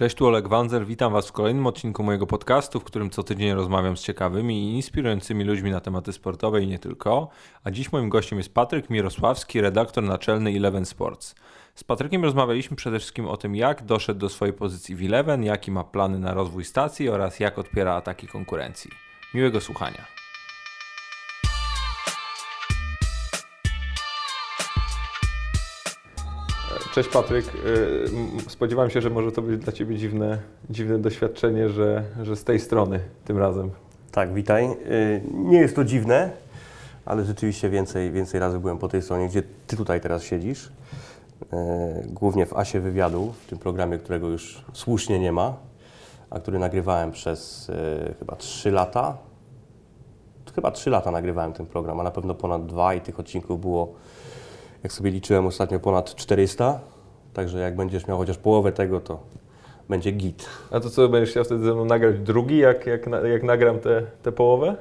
Cześć, tu Oleg Wanzer, witam Was w kolejnym odcinku mojego podcastu, w którym co tydzień rozmawiam z ciekawymi i inspirującymi ludźmi na tematy sportowe i nie tylko. A dziś moim gościem jest Patryk Mirosławski, redaktor naczelny Eleven Sports. Z Patrykiem rozmawialiśmy przede wszystkim o tym, jak doszedł do swojej pozycji w Eleven, jaki ma plany na rozwój stacji oraz jak odpiera ataki konkurencji. Miłego słuchania. Cześć Patryk. Y, spodziewałem się, że może to być dla Ciebie dziwne, dziwne doświadczenie, że, że z tej strony tym razem. Tak, witaj. Y, nie jest to dziwne, ale rzeczywiście więcej, więcej razy byłem po tej stronie, gdzie Ty tutaj teraz siedzisz. Y, głównie w Asie Wywiadu, w tym programie, którego już słusznie nie ma, a który nagrywałem przez chyba 3 lata. Chyba 3 lata nagrywałem ten program, a na pewno ponad dwa i tych odcinków było jak sobie liczyłem ostatnio ponad 400, także jak będziesz miał chociaż połowę tego, to będzie git. A to co, będziesz chciał wtedy ze mną nagrać drugi, jak, jak, jak nagram tę połowę?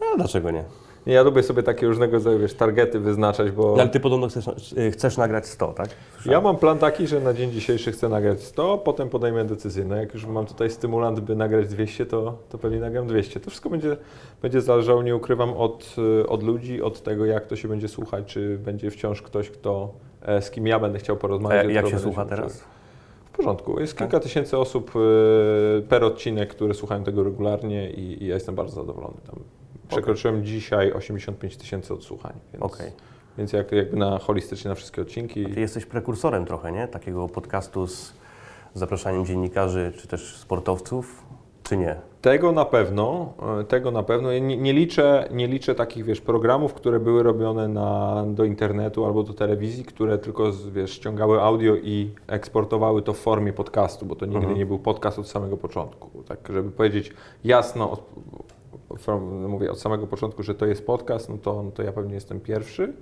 No, dlaczego nie? Nie, ja lubię sobie takie różnego rodzaju wiesz, targety wyznaczać, bo... Ale Ty podobno chcesz, y, chcesz nagrać 100, tak? Słyszałem. Ja mam plan taki, że na dzień dzisiejszy chcę nagrać 100, potem podejmę decyzję. No jak już mam tutaj stymulant, by nagrać 200, to, to pewnie nagram 200. To wszystko będzie, będzie zależało, nie ukrywam, od, y, od ludzi, od tego, jak to się będzie słuchać, czy będzie wciąż ktoś, kto, e, z kim ja będę chciał porozmawiać. A jak się słucha teraz? W porządku. Jest kilka tak? tysięcy osób y, per odcinek, które słuchają tego regularnie i, i ja jestem bardzo zadowolony. Tam Przekroczyłem dzisiaj 85 tysięcy odsłuchań. Więc, okay. więc jak, jakby na holistycznie na wszystkie odcinki. A ty jesteś prekursorem trochę, nie? Takiego podcastu z zapraszaniem dziennikarzy czy też sportowców, czy nie? Tego na pewno, e, tego na pewno. nie, nie, liczę, nie liczę takich, wiesz, programów, które były robione na, do internetu albo do telewizji, które tylko, wiesz, ściągały audio i eksportowały to w formie podcastu, bo to nigdy mhm. nie był podcast od samego początku. Tak, żeby powiedzieć jasno, from, mówię od samego początku, że to jest podcast, no to, no to ja pewnie jestem pierwszy.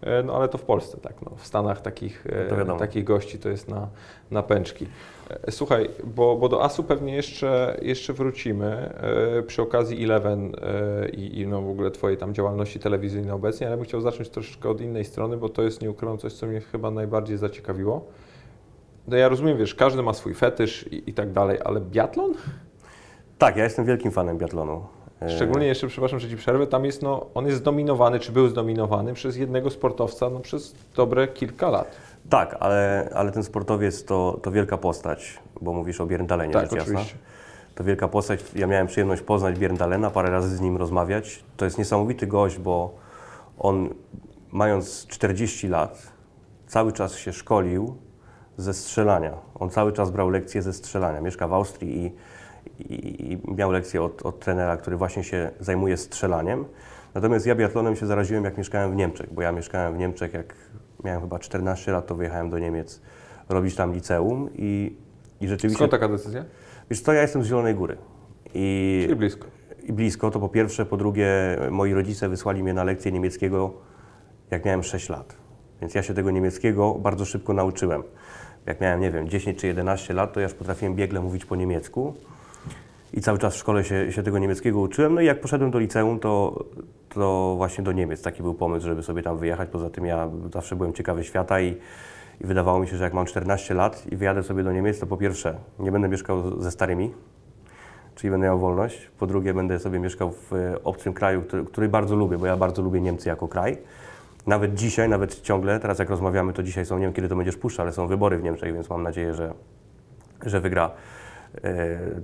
E, no ale to w Polsce, tak. No. W Stanach takich, e, takich gości to jest na, na pęczki. E, słuchaj, bo, bo do ASU pewnie jeszcze, jeszcze wrócimy przy okazji Eleven i, i no w ogóle Twojej tam działalności telewizyjnej obecnie, ale bym chciał zacząć troszeczkę od innej strony, bo to jest, nie ukrywam, coś, co mnie chyba najbardziej zaciekawiło. No ja rozumiem, wiesz, każdy ma swój fetysz i, i tak dalej, ale biatlon? Tak, ja jestem wielkim fanem biatlonu. Szczególnie jeszcze, przepraszam, że Ci przerwę, tam jest, no, on jest zdominowany, czy był zdominowany przez jednego sportowca no, przez dobre kilka lat. Tak, ale, ale ten sportowiec to, to wielka postać, bo mówisz o Bierndalenie, tak, rzecz jasna. To wielka postać, ja miałem przyjemność poznać Bierndalena, parę razy z nim rozmawiać. To jest niesamowity gość, bo on mając 40 lat, cały czas się szkolił ze strzelania. On cały czas brał lekcje ze strzelania. Mieszka w Austrii i i, miał lekcję od, od trenera, który właśnie się zajmuje strzelaniem. Natomiast ja biatlonem się zaraziłem, jak mieszkałem w Niemczech, bo ja mieszkałem w Niemczech, jak miałem chyba 14 lat, to wyjechałem do Niemiec robić tam liceum i, i rzeczywiście... Skąd taka decyzja? Wiesz co, ja jestem z Zielonej Góry. I, Czyli blisko. I blisko, to po pierwsze. Po drugie, moi rodzice wysłali mnie na lekcję niemieckiego, jak miałem 6 lat. Więc ja się tego niemieckiego bardzo szybko nauczyłem. Jak miałem, nie wiem, 10 czy 11 lat, to ja już potrafiłem biegle mówić po niemiecku i cały czas w szkole się, się tego niemieckiego uczyłem. No i jak poszedłem do liceum, to, to właśnie do Niemiec. Taki był pomysł, żeby sobie tam wyjechać. Poza tym ja zawsze byłem ciekawy świata i, i wydawało mi się, że jak mam 14 lat i wyjadę sobie do Niemiec, to po pierwsze nie będę mieszkał ze starymi, czyli będę miał wolność. Po drugie będę sobie mieszkał w obcym kraju, który, który bardzo lubię, bo ja bardzo lubię Niemcy jako kraj. Nawet dzisiaj, nawet ciągle, teraz jak rozmawiamy, to dzisiaj są, nie wiem kiedy to będziesz puszczał, ale są wybory w Niemczech, więc mam nadzieję, że, że wygra E,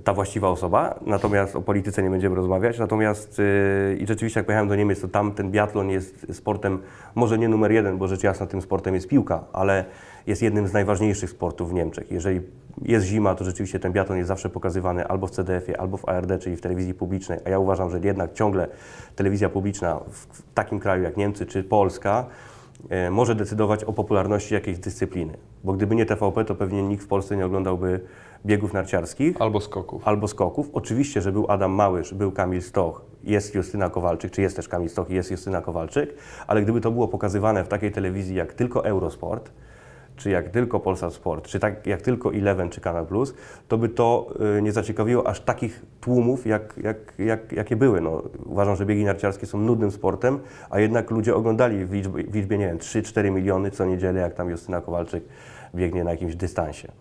ta właściwa osoba, natomiast o polityce nie będziemy rozmawiać. Natomiast e, i rzeczywiście jak pojechałem do Niemiec, to tam ten biatlon jest sportem może nie numer jeden, bo rzecz jasna tym sportem jest piłka, ale jest jednym z najważniejszych sportów w Niemczech. Jeżeli jest zima, to rzeczywiście ten biatlon jest zawsze pokazywany albo w CDF-ie, albo w ARD, czyli w telewizji publicznej, a ja uważam, że jednak ciągle telewizja publiczna w takim kraju jak Niemcy czy Polska e, może decydować o popularności jakiejś dyscypliny. Bo gdyby nie TVP, to pewnie nikt w Polsce nie oglądałby biegów narciarskich. Albo skoków. Albo skoków. Oczywiście, że był Adam Małysz, był Kamil Stoch, jest Justyna Kowalczyk, czy jest też Kamil Stoch i jest Justyna Kowalczyk, ale gdyby to było pokazywane w takiej telewizji jak tylko Eurosport, czy jak tylko Polsat Sport, czy tak jak tylko Eleven czy Kanal Plus, to by to y, nie zaciekawiło aż takich tłumów, jak, jak, jak, jakie były. No, uważam, że biegi narciarskie są nudnym sportem, a jednak ludzie oglądali w liczbie, w liczbie nie wiem, 3-4 miliony co niedzielę, jak tam Justyna Kowalczyk biegnie na jakimś dystansie.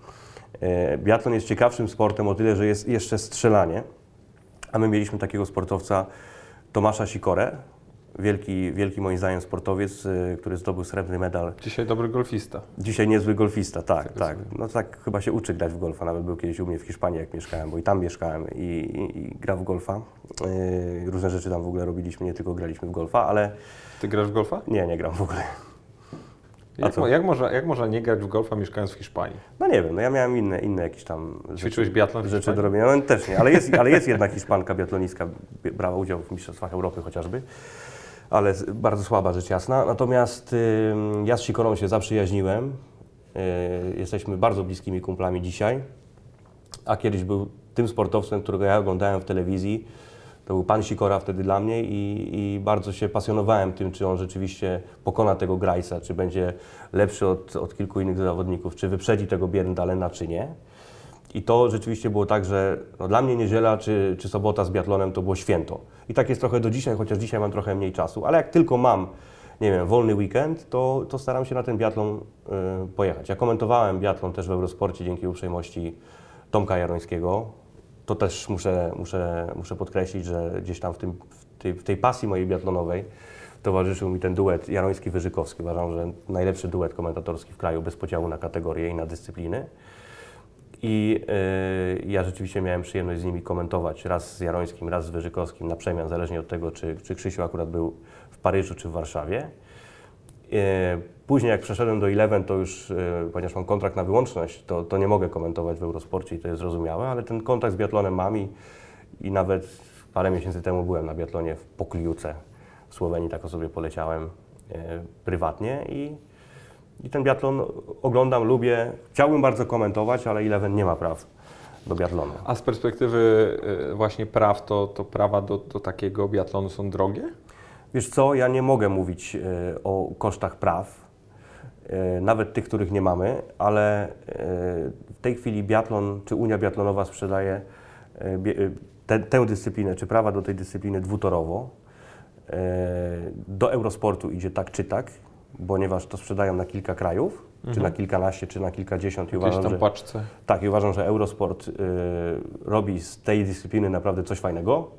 E, Biatlon jest ciekawszym sportem o tyle, że jest jeszcze strzelanie, a my mieliśmy takiego sportowca Tomasza Sikorę, wielki, wielki moim zdaniem sportowiec, e, który zdobył srebrny medal. Dzisiaj dobry golfista. Dzisiaj niezły golfista, tak, Tak tak. No tak chyba się uczy grać w golfa, nawet był kiedyś u mnie w Hiszpanii, jak mieszkałem, bo i tam mieszkałem i, i, i gra w golfa. E, Różne rzeczy tam w ogóle robiliśmy, nie tylko graliśmy w golfa, ale Ty grasz w golfa? nie, nie gram w ogóle. Jak, jak, można, jak można nie grać w golfa mieszkając w Hiszpanii? No nie wiem, no ja miałem inne, inne jakieś tam Ćwiczyłeś biatlon rzeczy Hiszpanii? do robienia. No też nie, ale jest, ale jest jedna Hiszpanka biatlonistka, bie- brała udział w Mistrzostwach Europy chociażby, ale bardzo słaba rzecz jasna. Natomiast ym, ja z Sikorą się zaprzyjaźniłem, y, jesteśmy bardzo bliskimi kumplami dzisiaj, a kiedyś był tym sportowcem, którego ja oglądałem w telewizji. To był pan Sikora wtedy dla mnie i, i bardzo się pasjonowałem tym, czy on rzeczywiście pokona tego Grajsa, czy będzie lepszy od, od kilku innych zawodników, czy wyprzedzi tego Bierndalena, czy nie. I to rzeczywiście było tak, że no dla mnie niedziela czy, czy sobota z biatlonem to było święto. I tak jest trochę do dzisiaj, chociaż dzisiaj mam trochę mniej czasu, ale jak tylko mam, nie wiem, wolny weekend, to, to staram się na ten biatlon y, pojechać. Ja komentowałem biatlon też w Eurosporcie dzięki uprzejmości Tomka Jarońskiego. To też muszę, muszę, muszę podkreślić, że gdzieś tam w, tym, w, tej, w tej pasji mojej biatlonowej towarzyszył mi ten duet Jaroński-Wyżykowski. Uważam, że najlepszy duet komentatorski w kraju bez podziału na kategorie i na dyscypliny. I y, ja rzeczywiście miałem przyjemność z nimi komentować, raz z Jarońskim, raz z Wyżykowskim, na przemian, zależnie od tego, czy, czy Krzysiu akurat był w Paryżu, czy w Warszawie. Y, później jak przeszedłem do Eleven, to już, y, ponieważ mam kontrakt na wyłączność, to, to nie mogę komentować w Eurosporcie i to jest zrozumiałe, ale ten kontakt z biatlonem mam i, i nawet parę miesięcy temu byłem na biatlonie w Pokliuce w Słowenii, tak o sobie poleciałem y, prywatnie i i ten biatlon oglądam, lubię. Chciałbym bardzo komentować, ale Eleven nie ma praw do biatlonu. A z perspektywy y, właśnie praw, to, to prawa do, do takiego biatlonu są drogie? Wiesz co, ja nie mogę mówić e, o kosztach praw, e, nawet tych, których nie mamy, ale e, w tej chwili biatlon czy Unia Biatlonowa sprzedaje e, e, te, tę dyscyplinę, czy prawa do tej dyscypliny dwutorowo. E, Do Eurosportu idzie tak czy tak, ponieważ to sprzedają na kilka krajów, czy na kilkanaście, czy na kilkadziesiąt. I uważam, że... paczce. Tak, i uważam, że Eurosport y, robi z tej dyscypliny naprawdę coś fajnego.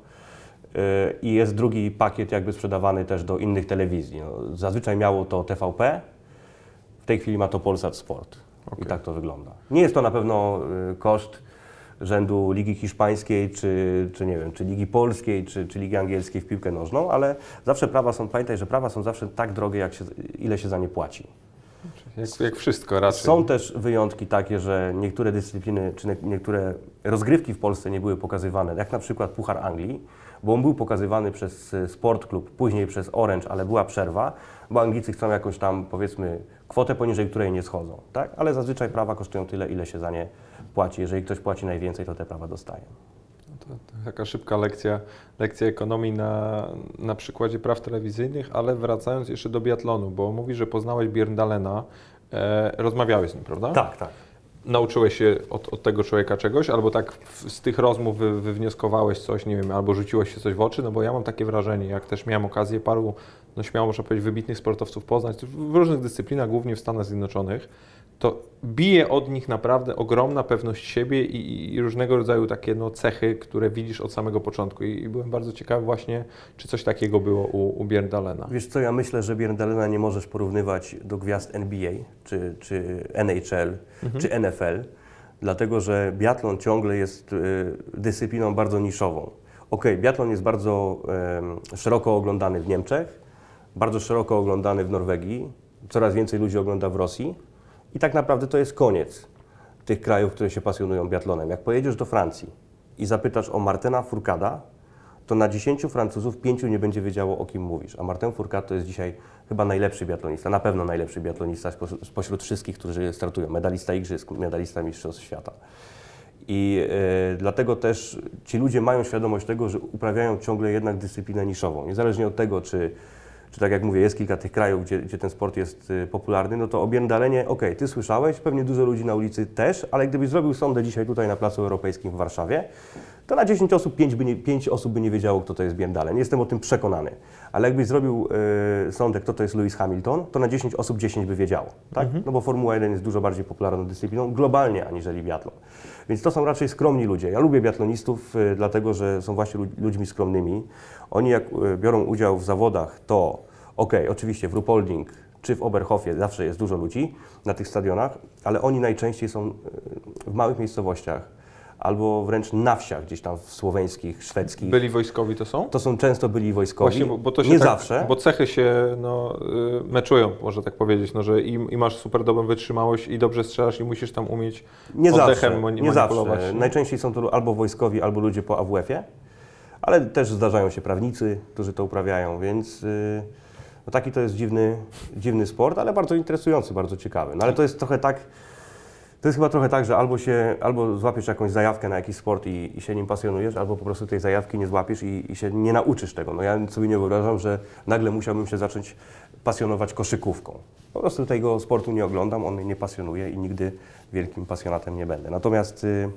Y, I jest drugi pakiet jakby sprzedawany też do innych telewizji. No, zazwyczaj miało to TVP, tej chwili ma to Polsat Sport. Okej. I tak to wygląda. Nie jest to na pewno y, koszt rzędu Ligi Hiszpańskiej, czy, czy nie wiem, czy Ligi Polskiej, czy, czy Ligi Angielskiej w piłkę nożną, ale zawsze prawa są, pamiętaj, że prawa są zawsze tak drogie, jak się, ile się za nie płaci. Jak, jak wszystko raczej. Są też wyjątki takie, że niektóre dyscypliny, czy nie- niektóre rozgrywki w Polsce nie były pokazywane, jak na przykład Puchar Anglii, bo on był pokazywany przez e, Sport Club, później przez Orange, ale była przerwa, bo Anglicy chcą jakąś tam, powiedzmy, kwotę poniżej której nie schodzą, tak? Ale zazwyczaj prawa kosztują tyle, ile się za nie płaci. Jeżeli ktoś płaci najwięcej, to te prawa dostaje. To, to taka szybka lekcja, lekcja ekonomii na, na przykładzie praw telewizyjnych, ale wracając jeszcze do biatlonu, bo mówisz, że poznałeś Bierndalena, e, rozmawiałeś z nim, prawda? Tak, tak. Nauczyłeś się od, od tego człowieka czegoś, albo tak w, z tych rozmów wy, wywnioskowałeś coś, nie wiem, albo rzuciłeś się coś w oczy, no bo ja mam takie wrażenie, jak też miałem okazję paru, no śmiało można powiedzieć, wybitnych sportowców poznać w różnych dyscyplinach, głównie w Stanach Zjednoczonych, to bije od nich naprawdę ogromna pewność siebie i, i różnego rodzaju takie no, cechy, które widzisz od samego początku. I, I byłem bardzo ciekawy właśnie, czy coś takiego było u, u Bierndalena. Wiesz co, ja myślę, że Bierdalena nie możesz porównywać do gwiazd NBA, czy, czy NHL, czy NFL, dlatego że biatlon ciągle jest y, dyscypliną bardzo niszową. Okej, biatlon jest bardzo em, szeroko oglądany w Niemczech, bardzo szeroko oglądany w Norwegii, coraz więcej ludzi ogląda w Rosji i tak naprawdę to jest koniec tych krajów, które się pasjonują biatlonem. Jak pojedziesz do Francji i zapytasz o Martena Fourcada, to na 10 Francuzów 5 nie będzie wiedziało, o kim mówisz. A Martin Fourcade to jest dzisiaj chyba najlepszy biatlonista, na pewno najlepszy biatlonista spośród, spośród wszystkich, którzy startują. Medalista Igrzysk, medalista Mistrzostw Świata. I e, dlatego też ci ludzie mają świadomość tego, że uprawiają ciągle jednak dyscyplinę niszową. Niezależnie od tego, czy, czy tak jak mówię, jest kilka tych krajów, gdzie, gdzie ten sport jest e, popularny, no to o Bierdalenie, okej, ty słyszałeś, pewnie dużo ludzi na ulicy też, ale gdybyś zrobił sondę dzisiaj tutaj na Placu Europejskim w Warszawie, to na 10 osób 5, by nie, 5 osób by nie wiedziało, kto to jest Biendalen. Jestem o tym przekonany. Ale jakbyś zrobił y, kto to jest Lewis Hamilton, to na 10 osób 10 by wiedziało. Tak? No bo Formuła 1 jest dużo bardziej popularną dyscypliną globalnie aniżeli biatlon. Więc to są raczej skromni ludzie. Ja lubię biatlonistów, y, dlatego że są właśnie lud- ludźmi skromnymi. Oni jak y, biorą udział w zawodach, to okej, oczywiście w Rupolding czy w Oberhofie zawsze jest dużo ludzi na tych stadionach, ale oni najczęściej są y, w małych miejscowościach albo wręcz na wsiach gdzieś tam w słoweńskich, szwedzkich. Byli wojskowi to są? To są często byli wojskowi. Właśnie, bo, bo to się nie tak, zawsze. Bo cechy się no, y, meczują, można tak powiedzieć, no, że i, i masz super dobrą wytrzymałość i dobrze strzelasz i musisz tam umieć Nie oddechem zawsze. Nie manipulować. zawsze. nie? Najczęściej są to albo wojskowi, albo ludzie po AWF-ie, ale też zdarzają się prawnicy, którzy to uprawiają, więc yy, no taki to jest dziwny, dziwny sport, ale bardzo interesujący, bardzo ciekawy. No ale to jest trochę tak, to jest chyba trochę tak, że albo się, albo złapiesz jakąś zajawkę na jakiś sport i, i się nim pasjonujesz, albo po prostu tej zajawki nie złapiesz i, i się nie nauczysz tego. No ja sobie nie wyobrażam, że nagle musiałbym się zacząć pasjonować koszykówką. Po prostu tego sportu nie oglądam, on mnie nie pasjonuje i nigdy wielkim pasjonatem nie będę. Natomiast y,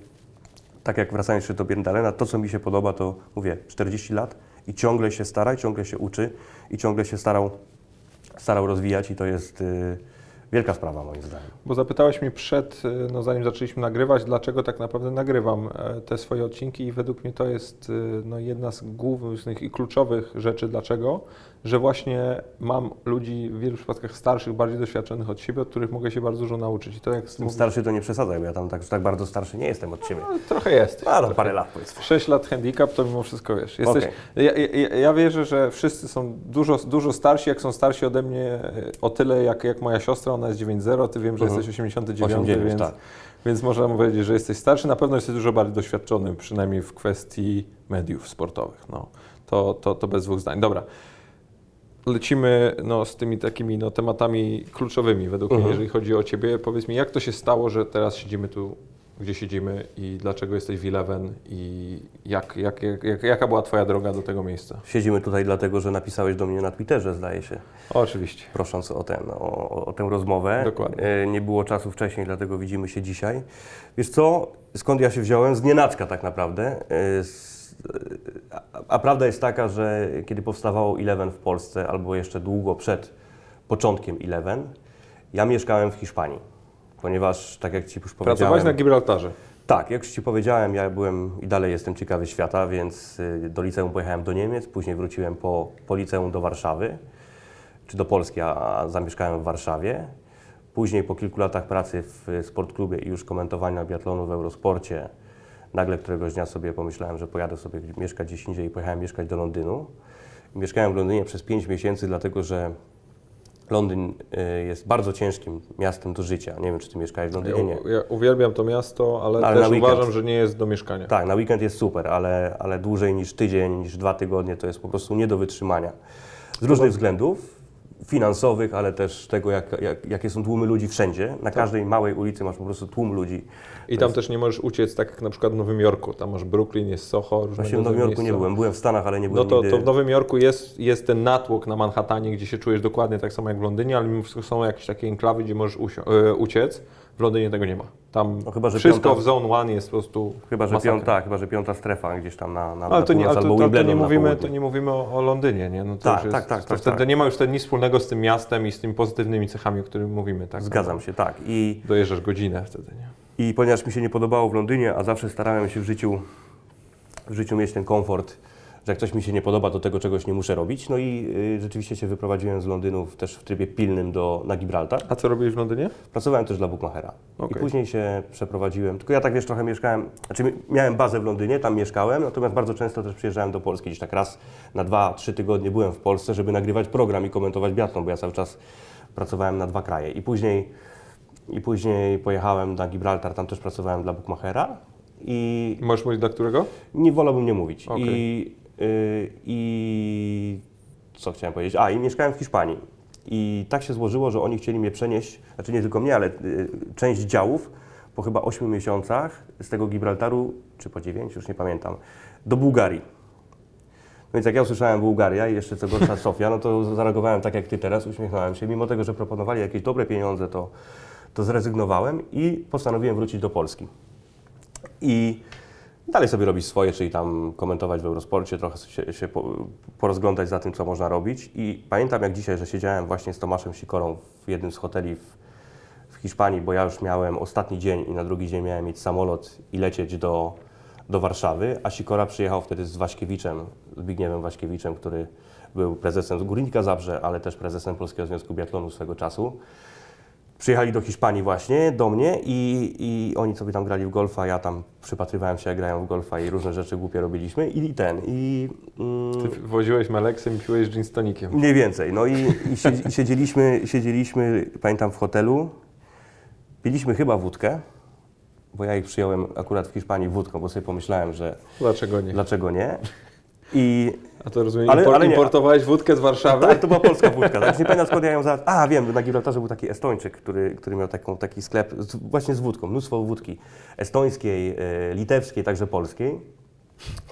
tak jak wracając jeszcze do Bierdalena, to co mi się podoba to mówię 40 lat i ciągle się stara, ciągle się uczy i ciągle się starał, starał rozwijać i to jest y, wielka sprawa moim zdaniem. Bo zapytałeś mnie przed, y, no zanim zaczęliśmy nagrywać, dlaczego tak naprawdę nagrywam e, te swoje odcinki i według mnie to jest y, no, jedna z głównych i kluczowych rzeczy. Dlaczego? Że właśnie mam ludzi w wielu przypadkach starszych, bardziej doświadczonych od siebie, od których mogę się bardzo dużo nauczyć. I to jak Tym starszy to nie przesadzaj, ja tam tak, tak bardzo starszy nie jestem od Ciebie. No, trochę jest. No, no parę lat powiedzmy. 6 lat handicap to mimo wszystko wiesz. Jesteś, Okej. ja, ja, ja wierzę, że wszyscy są dużo, dużo starsi, jak są starsi ode mnie o tyle, jak, jak moja siostra, ona jest 9-0, ty wiem, że Mhm. jesteś 89, 89, więc, tak. więc można powiedzieć, że jesteś starszy. Na pewno jesteś dużo bardziej doświadczony, przynajmniej w kwestii mediów sportowych. No, to, to, to bez dwóch zdań. Dobra. Lecimy no, z tymi takimi no, tematami kluczowymi według mnie, Mhm. jeżeli chodzi o Ciebie. Powiedz mi, jak to się stało, że teraz siedzimy tu, gdzie siedzimy i dlaczego jesteś w Eleven i jak, jak, jak, jak, jaka była Twoja droga do tego miejsca? Siedzimy tutaj dlatego, że napisałeś do mnie na Twitterze, zdaje się, oczywiście. prosząc o, ten, o, o- o tę rozmowę. Dokładnie. E, Nie było czasu wcześniej, dlatego widzimy się dzisiaj. Wiesz co, skąd ja się wziąłem? Z nienacka tak naprawdę. E, z- A, a prawda jest taka, że kiedy powstawało Eleven w Polsce, albo jeszcze długo przed początkiem Eleven, ja mieszkałem w Hiszpanii. Ponieważ, tak jak Ci już powiedziałem... Pracowałeś na Gibraltarze. Tak, jak już Ci powiedziałem, ja byłem i dalej jestem ciekawy świata, więc y, do liceum pojechałem do Niemiec, później wróciłem po, po liceum do Warszawy, czy do Polski, a, a zamieszkałem w Warszawie. Później po kilku latach pracy w sportklubie i już komentowania biatlonu w Eurosporcie, nagle któregoś dnia sobie pomyślałem, że pojadę sobie mieszkać gdzieś indziej i pojechałem mieszkać do Londynu. Mieszkałem w Londynie przez 5 miesięcy, dlatego że Londyn y, jest bardzo ciężkim miastem do życia. Nie wiem, czy Ty mieszkałeś w Londynie, nie. Ja, uwielbiam to miasto, ale, Ale też uważam, że nie jest do mieszkania. Tak, na weekend jest super, ale, ale dłużej niż tydzień, niż dwa tygodnie to jest po prostu nie do wytrzymania. Z różnych względów, finansowych, ale też tego, jak, jak, jakie są tłumy ludzi wszędzie. Na każdej małej ulicy masz po prostu tłum ludzi. I tam też nie możesz uciec, tak jak na przykład w Nowym Jorku. Tam masz Brooklyn, jest Soho, Właśnie w Nowym Jorku nie byłem. Byłem w Stanach, ale nie No byłem to, nigdy... to w Nowym Jorku jest, jest ten natłok na Manhattanie, gdzie się czujesz dokładnie tak samo jak w Londynie, ale mimo wszystko są jakieś takie enklawy, gdzie możesz e, uciec. W Londynie tego nie ma. Tam No chyba, wszystko piąta- w Zone One jest po prostu Chyba, że masakra. piąta, chyba, że piąta strefa gdzieś tam na, na, Ale to nie, ale to, to, to nie mówimy, to nie mówimy o, o Londynie, nie? No Tak, jest, tak, tak, to tak, wtedy tak. nie ma już wtedy nic wspólnego z tym miastem i z tymi pozytywnymi cechami, o których mówimy, tak? Zgadzam się, tak. I Dojeżdżasz godzinę wtedy, nie? I ponieważ mi się nie podobało w Londynie, a zawsze starałem się w życiu, w życiu mieć ten komfort, że jak coś mi się nie podoba, to tego czegoś nie muszę robić. No i y, rzeczywiście się wyprowadziłem z Londynu w- też w trybie pilnym do, na Gibraltar. A co robiłeś w Londynie? Pracowałem też dla Bookmachera. Okej. I później się przeprowadziłem, tylko ja tak wiesz, trochę mieszkałem, znaczy mi- miałem bazę w Londynie, tam mieszkałem, natomiast bardzo często też przyjeżdżałem do Polski, gdzieś tak raz na dwa, trzy tygodnie byłem w Polsce, żeby nagrywać program i komentować biatlon, bo ja cały czas pracowałem na dwa kraje. I później, i później pojechałem na Gibraltar, tam też pracowałem dla Bookmachera i Możesz mówić dla którego? nie wolałbym nie mówić. Okej. I, I co chciałem powiedzieć? A, i mieszkałem w Hiszpanii. I tak się złożyło, że oni chcieli mnie przenieść, znaczy nie tylko mnie, ale y, część działów po chyba 8 miesiącach z tego Gibraltaru, czy po 9, już nie pamiętam, do Bułgarii. No więc jak ja usłyszałem Bułgaria i jeszcze co gorsza Sofia, no to zareagowałem tak jak Ty teraz, uśmiechnąłem się. Mimo tego, że proponowali jakieś dobre pieniądze, to, to zrezygnowałem i postanowiłem wrócić do Polski. I dalej sobie robić swoje, czyli tam komentować w Eurosporcie, trochę się, się po, porozglądać za tym, co można robić. I pamiętam jak dzisiaj, że siedziałem właśnie z Tomaszem Sikorą w jednym z hoteli w, w Hiszpanii, bo ja już miałem ostatni dzień i na drugi dzień miałem mieć samolot i lecieć do, do Warszawy, a Sikora przyjechał wtedy z Waśkiewiczem, Zbigniewem Waśkiewiczem, który był prezesem z Górnika Zabrze, ale też prezesem Polskiego Związku Biatlonu swego czasu. Przyjechali do Hiszpanii właśnie, do mnie i, i oni sobie tam grali w golfa, ja tam przypatrywałem się jak grają w golfa i różne rzeczy głupie robiliśmy i ten, i... Ty woziłeś meleksem i piłeś gin z tonikiem. Mniej więcej, no i, i siedzieliśmy, siedzieliśmy, pamiętam w hotelu, piliśmy chyba wódkę, bo ja ich przyjąłem akurat w Hiszpanii wódką, bo sobie pomyślałem, że Dlaczego nie? dlaczego nie. I A to rozumiem, Ale- ale nie. importowałeś wódkę z Warszawy? Tak, to była polska wódka. Tak, nie pamiętam skąd ja ją za... A, wiem, na Gibraltarze był taki Estończyk, który, który miał taką, taki sklep z, właśnie z wódką, mnóstwo wódki. Estońskiej, e, litewskiej, także polskiej.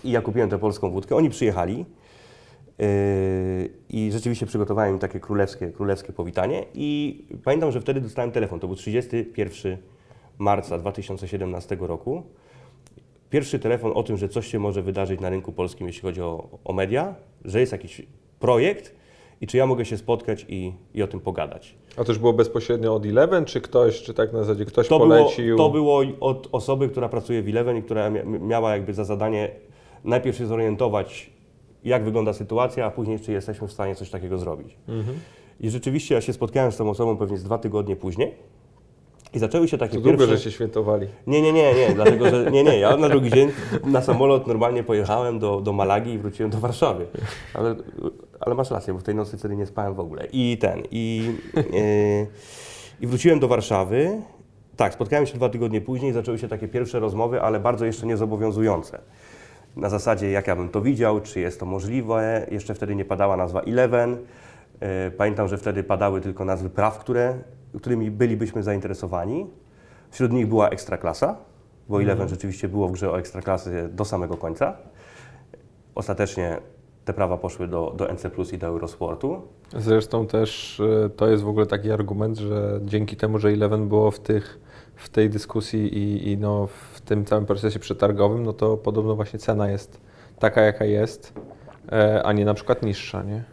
I ja kupiłem tę polską wódkę. Oni przyjechali e, i rzeczywiście przygotowałem im takie królewskie, królewskie powitanie. I pamiętam, że wtedy dostałem telefon. To był 31 marca 2017 roku. Pierwszy telefon o tym, że coś się może wydarzyć na rynku polskim, jeśli chodzi o, o media, że jest jakiś projekt i czy ja mogę się spotkać i, i o tym pogadać. A to już było bezpośrednio od Eleven, czy ktoś, czy tak na zasadzie ktoś To było, polecił? to było od osoby, która pracuje w Eleven i która mia- miała jakby za zadanie najpierw się zorientować, jak wygląda sytuacja, a później czy jesteśmy w stanie coś takiego zrobić. Mhm. I rzeczywiście ja się spotkałem z tą osobą pewnie z dwa tygodnie później i zaczęły się takie To długo, pierwsze... że się świętowali. Nie, nie, nie, nie, dlatego że nie, nie, ja na drugi dzień na samolot normalnie pojechałem do, do Malagi i wróciłem do Warszawy. Ale, ale masz rację, bo w tej nocy wtedy nie spałem w ogóle. I ten, i, yy, i wróciłem do Warszawy. Tak, spotkałem się dwa tygodnie później, zaczęły się takie pierwsze rozmowy, ale bardzo jeszcze niezobowiązujące. Na zasadzie, jak ja bym to widział, czy jest to możliwe. Jeszcze wtedy nie padała nazwa Eleven. Yy, Pamiętam, że wtedy padały tylko nazwy praw, które, którymi bylibyśmy zainteresowani. Wśród nich była Ekstraklasa, bo Eleven rzeczywiście było w grze o Ekstraklasy do samego końca. Ostatecznie te prawa poszły do, do NC Plus i do Eurosportu. Zresztą też e, to jest w ogóle taki argument, że dzięki temu, że Eleven było w, tych, w tej dyskusji i, i no w tym całym procesie przetargowym, no to podobno właśnie cena jest taka, jaka jest, e, a nie na przykład niższa, nie?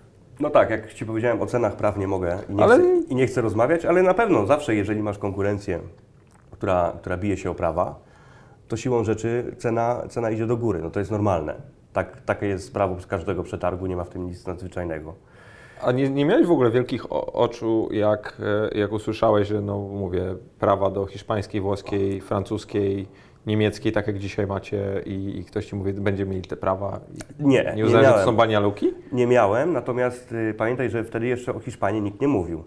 No tak, jak Ci powiedziałem, o cenach praw nie mogę i nie, Ale- chcę, i nie chcę rozmawiać, ale na pewno zawsze, jeżeli masz konkurencję, która, która bije się o prawa, to siłą rzeczy cena, cena idzie do góry. No to jest normalne. Tak, takie jest prawo z każdego przetargu, nie ma w tym nic nadzwyczajnego. A nie, nie miałeś w ogóle wielkich oczu, jak, e, jak usłyszałeś, że no mówię, prawa do hiszpańskiej, włoskiej, francuskiej, niemieckiej, tak jak dzisiaj macie i, i ktoś Ci mówi, będzie mieli te prawa Nie, nie uznałeś, że to są banialuki? Nie miałem, natomiast y, pamiętaj, że wtedy jeszcze o Hiszpanii nikt nie mówił,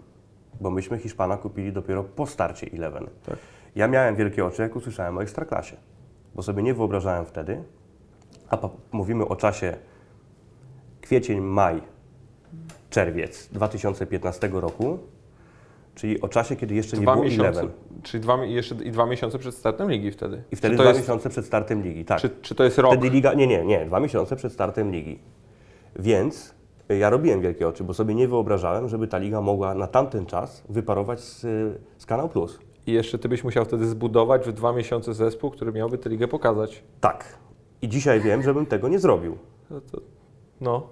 bo myśmy Hiszpana kupili dopiero po starcie Eleven. Tak. Ja miałem wielkie oczy, jak usłyszałem o Ekstraklasie, bo sobie nie wyobrażałem wtedy, a mówimy o czasie kwiecień, maj, czerwiec 2015 roku, czyli o czasie, kiedy jeszcze nie Dwa było miesiące, Eleven. czyli dwa, jeszcze i dwa miesiące przed startem ligi wtedy. I wtedy dwa jest, miesiące przed startem ligi, tak. czy, czy to jest rok? Wtedy liga, nie, nie, nie, dwa miesiące przed startem ligi. Więc y, ja robiłem wielkie oczy, bo sobie nie wyobrażałem, żeby ta liga mogła na tamten czas wyparować z, z Kanał Plus. I jeszcze Ty byś musiał wtedy zbudować w dwa miesiące zespół, który miałby tę ligę pokazać. Tak. I dzisiaj wiem, żebym tego nie zrobił. No, to, no,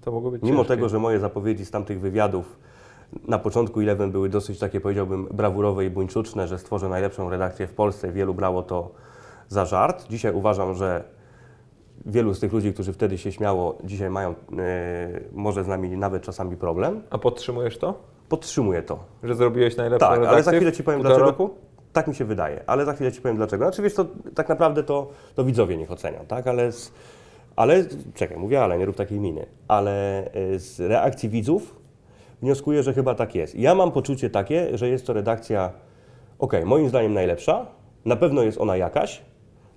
to mogło być Mimo ciężkie. tego, że moje zapowiedzi z tamtych wywiadów na początku Eleven były dosyć takie, powiedziałbym, brawurowe i buńczuczne, że stworzę najlepszą redakcję w Polsce. Wielu brało to za żart. Dzisiaj uważam, że wielu z tych ludzi, którzy wtedy się śmiało, dzisiaj mają e, może z nami nawet czasami problem. A podtrzymujesz to? Podtrzymuję to. Że zrobiłeś najlepszą Tak, redakcję ale za chwilę Ci powiem dlaczego. roku? Tak mi się wydaje, ale za chwilę Ci powiem dlaczego. Znaczy wiesz, to tak naprawdę to, to widzowie niech ocenią, tak? Ale, z, ale czekaj, mówię, ale nie rób takiej miny. Ale y, z reakcji widzów wnioskuję, że chyba tak jest. Ja mam poczucie takie, że jest to redakcja, okej, moim zdaniem najlepsza, na pewno jest ona jakaś,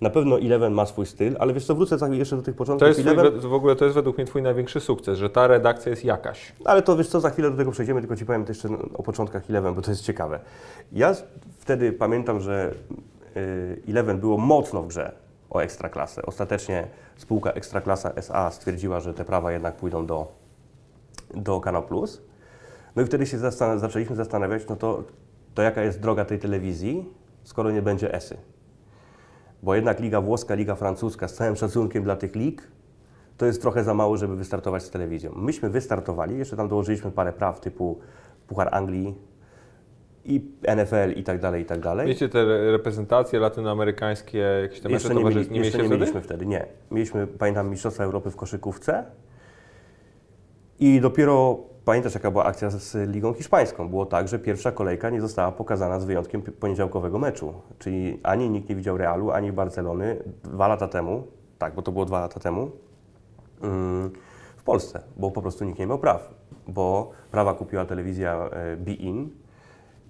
na pewno Eleven ma swój styl, ale wiesz co, wrócę jeszcze do tych To początków jest twój, Eleven, w ogóle to jest według mnie Twój największy sukces, że ta redakcja jest jakaś. Ale to wiesz co, za chwilę do tego przejdziemy, tylko Ci powiem to jeszcze o początkach Eleven, bo to jest ciekawe. Ja wtedy pamiętam, że y, Eleven było mocno w grze o Ekstraklasę. Ostatecznie spółka Ekstraklasa SA stwierdziła, że te prawa jednak pójdą do, do Kanał Plus. No i wtedy się zastan- zaczęliśmy zastanawiać, no to, to jaka jest droga tej telewizji, skoro nie będzie ESY. Bo jednak Liga Włoska, Liga Francuska, z całym szacunkiem dla tych lig, to jest trochę za mało, żeby wystartować z telewizją. Myśmy wystartowali, jeszcze tam dołożyliśmy parę praw typu Puchar Anglii i NFL i tak dalej, i tak dalej. Wiecie, te re- reprezentacje latynoamerykańskie, jakieś te mecze Jeszcze nie, mieli, nie jeszcze mieliście nie mieliśmy wtedy, nie. Mieliśmy, pamiętam, Mistrzostwa Europy w koszykówce i dopiero, pamiętasz jaka była akcja z Ligą Hiszpańską? Było tak, że pierwsza kolejka nie została pokazana z wyjątkiem poniedziałkowego meczu. Czyli ani nikt nie widział Realu, ani Barcelony dwa lata temu, tak, bo to było dwa lata temu, mm, w Polsce, bo po prostu nikt nie miał praw. Bo prawa kupiła telewizja e, Be-In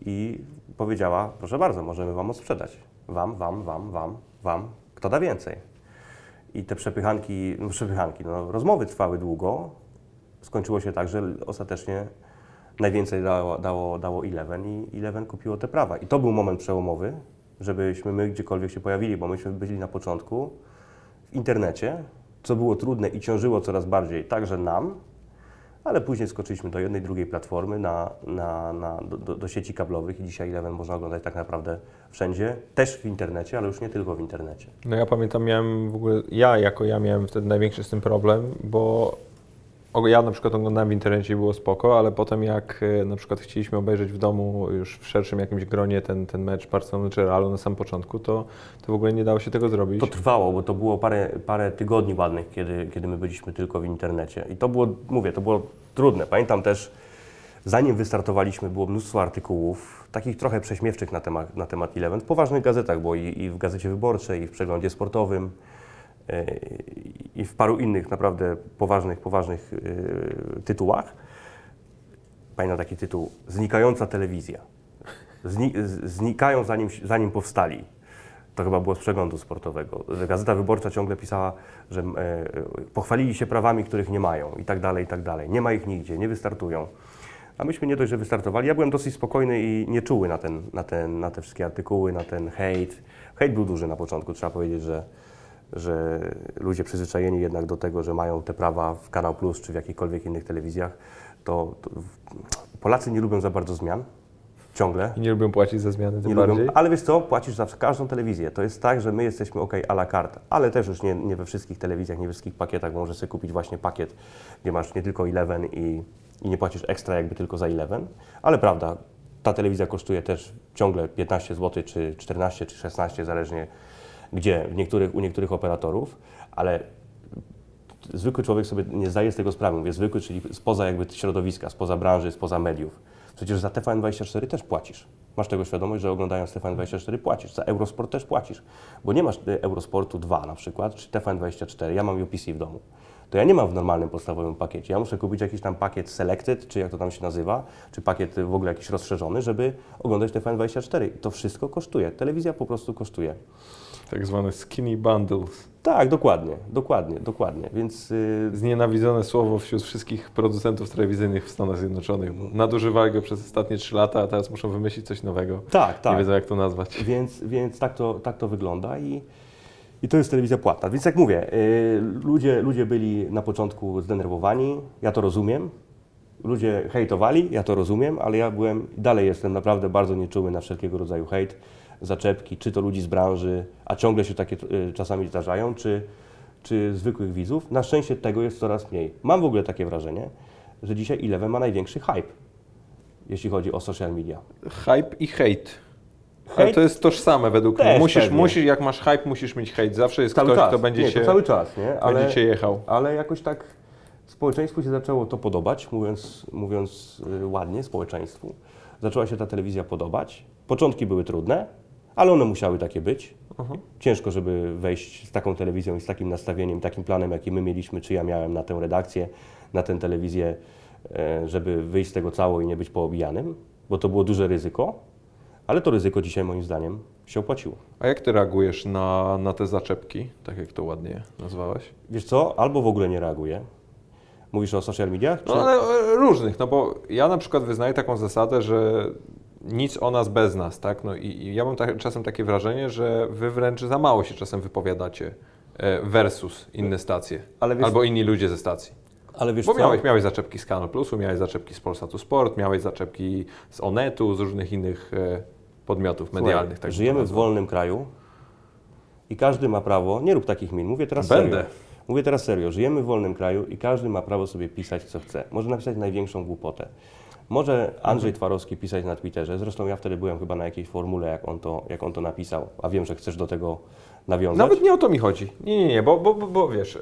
i powiedziała, proszę bardzo, możemy Wam sprzedać. Wam, Wam, Wam, Wam, Wam, kto da więcej. I te przepychanki, no przepychanki, no, rozmowy trwały długo. Skończyło się tak, że ostatecznie najwięcej dało, dało, dało Eleven i Eleven kupiło te prawa. I to był moment przełomowy, żebyśmy my gdziekolwiek się pojawili, bo myśmy byli na początku w internecie, co było trudne i ciążyło coraz bardziej także nam, ale później skoczyliśmy do jednej, drugiej platformy, na, na, na, do, do, sieci kablowych i dzisiaj Eleven można oglądać tak naprawdę wszędzie, też w internecie, ale już nie tylko w internecie. No ja pamiętam, miałem w ogóle, ja jako ja miałem wtedy największy z tym problem, bo ja na przykład oglądałem w internecie i było spoko, ale potem jak e, na przykład chcieliśmy obejrzeć w domu już w szerszym jakimś gronie ten, ten mecz Barcelony czy Realu na samym początku, to, to w ogóle nie dało się tego zrobić. To trwało, bo to było parę, parę tygodni ładnych, kiedy, kiedy my byliśmy tylko w internecie. I to było, mówię, to było trudne. Pamiętam też, zanim wystartowaliśmy, było mnóstwo artykułów, takich trochę prześmiewczych na temat, na temat Eleven, w poważnych gazetach, bo i, i w Gazecie Wyborczej, i w Przeglądzie Sportowym, i w paru innych naprawdę poważnych, poważnych yy, tytułach. Pamiętam taki tytuł, Znikająca telewizja. Zni, znikają zanim, zanim powstali. To chyba było z przeglądu sportowego. Gazeta Wyborcza ciągle pisała, że e, pochwalili się prawami, których nie mają i tak dalej, i tak dalej. Nie ma ich nigdzie, nie wystartują. A myśmy nie dość, że wystartowali. Ja byłem dosyć spokojny i nieczuły na, ten, na, ten, na te wszystkie artykuły, na ten hejt. Hejt był duży na początku, trzeba powiedzieć, że, że ludzie przyzwyczajeni jednak do tego, że mają te prawa w Kanał Plus czy w jakichkolwiek innych telewizjach, to, to Polacy nie lubią za bardzo zmian. Ciągle. I nie lubię płacić za zmiany tym Nie bardziej. lubią, ale wiesz co, płacisz za każdą telewizję. To jest tak, że my jesteśmy ok à la carte, ale też już nie, nie we wszystkich telewizjach, nie we wszystkich pakietach, bo możesz sobie kupić właśnie pakiet, gdzie masz nie tylko Eleven i, i nie płacisz ekstra jakby tylko za Eleven, ale prawda, ta telewizja kosztuje też ciągle 15 zł, czy 14, czy 16, zależnie gdzie, w niektórych, u niektórych operatorów, ale zwykły człowiek sobie nie zdaje z tego sprawy. Mówię zwykły, czyli spoza jakby środowiska, spoza branży, spoza mediów. Przecież za TVN24 też płacisz. Masz tego świadomość, że oglądając TVN24 płacisz. Za Eurosport też płacisz. Bo nie masz y, Eurosportu 2 na przykład, czy TVN24. Ja mam UPC w domu. To ja nie mam w normalnym podstawowym pakiecie. Ja muszę kupić jakiś tam pakiet Selected, czy jak to tam się nazywa, czy pakiet y, w ogóle jakiś rozszerzony, żeby oglądać TVN24. I to wszystko kosztuje. Telewizja po prostu kosztuje. Tak zwane skinny bundles. Tak, dokładnie, dokładnie, dokładnie. Więc y, Znienawidzone słowo wśród wszystkich producentów telewizyjnych w Stanach Zjednoczonych. Nadużywali go przez ostatnie 3 lata, a teraz muszą wymyślić coś nowego. tak, Nie tak. wiedzą jak to nazwać. Więc, więc tak, to, tak to wygląda i, i to jest telewizja płatna. Więc jak mówię, y, ludzie, ludzie byli na początku zdenerwowani, ja to rozumiem. Ludzie hejtowali, ja to rozumiem, ale ja byłem, dalej jestem naprawdę bardzo nieczuły na wszelkiego rodzaju hejt, zaczepki, czy to ludzi z branży, a ciągle się takie y, czasami zdarzają, czy, czy zwykłych widzów. Na szczęście tego jest coraz mniej. Mam w ogóle takie wrażenie, że dzisiaj Eleven ma największy hype, jeśli chodzi o social media. Hype i hejt. Ale to jest tożsame według też mnie. Musisz, pewnie. musisz, jak masz hype, musisz mieć hejt. Zawsze jest Cały ktoś, czas. kto będzie nie, się, cały czas, nie? Ale, będzie cię jechał. ale jakoś tak społeczeństwu się zaczęło to podobać, mówiąc, mówiąc y, ładnie, społeczeństwu. Zaczęła się ta telewizja podobać. Początki były trudne, ale one musiały takie być. Mhm. Ciężko, żeby wejść z taką telewizją i z takim nastawieniem, takim planem, jaki my mieliśmy, czy ja miałem na tę redakcję, na tę telewizję, e, żeby wyjść z tego cało i nie być poobijanym, bo to było duże ryzyko, ale to ryzyko dzisiaj moim zdaniem się opłaciło. A jak ty reagujesz na, na te zaczepki, tak jak to ładnie nazwałeś? Wiesz co, albo w ogóle nie reaguję. Mówisz o social mediach? No ale e, różnych, no bo ja na przykład wyznaję taką zasadę, że nic o nas bez nas, tak? No i, i ja mam tak, czasem takie wrażenie, że wy wręcz za mało się czasem wypowiadacie e, versus inne stacje. Wiesz- albo inni ludzie ze stacji. Ale wiesz Bo miałeś, miałeś zaczepki z Kanal Plusu, miałeś zaczepki z Polsatu Sport, miałeś zaczepki z Onetu, z różnych innych e, podmiotów Słuchaj, medialnych. Tak bym żyjemy w wolnym kraju I każdy ma prawo, nie rób takich min, mówię teraz Będę. serio. Mówię teraz serio, żyjemy w wolnym kraju i każdy ma prawo sobie pisać co chce. Może napisać największą głupotę. Może Andrzej Twarowski pisać na Twitterze, zresztą ja wtedy byłem chyba na jakiejś formule, jak on to, jak on to napisał, a wiem, że chcesz do tego nawiązać. Nawet nie o to mi chodzi. Nie, nie, nie, bo, bo, bo, bo wiesz, e,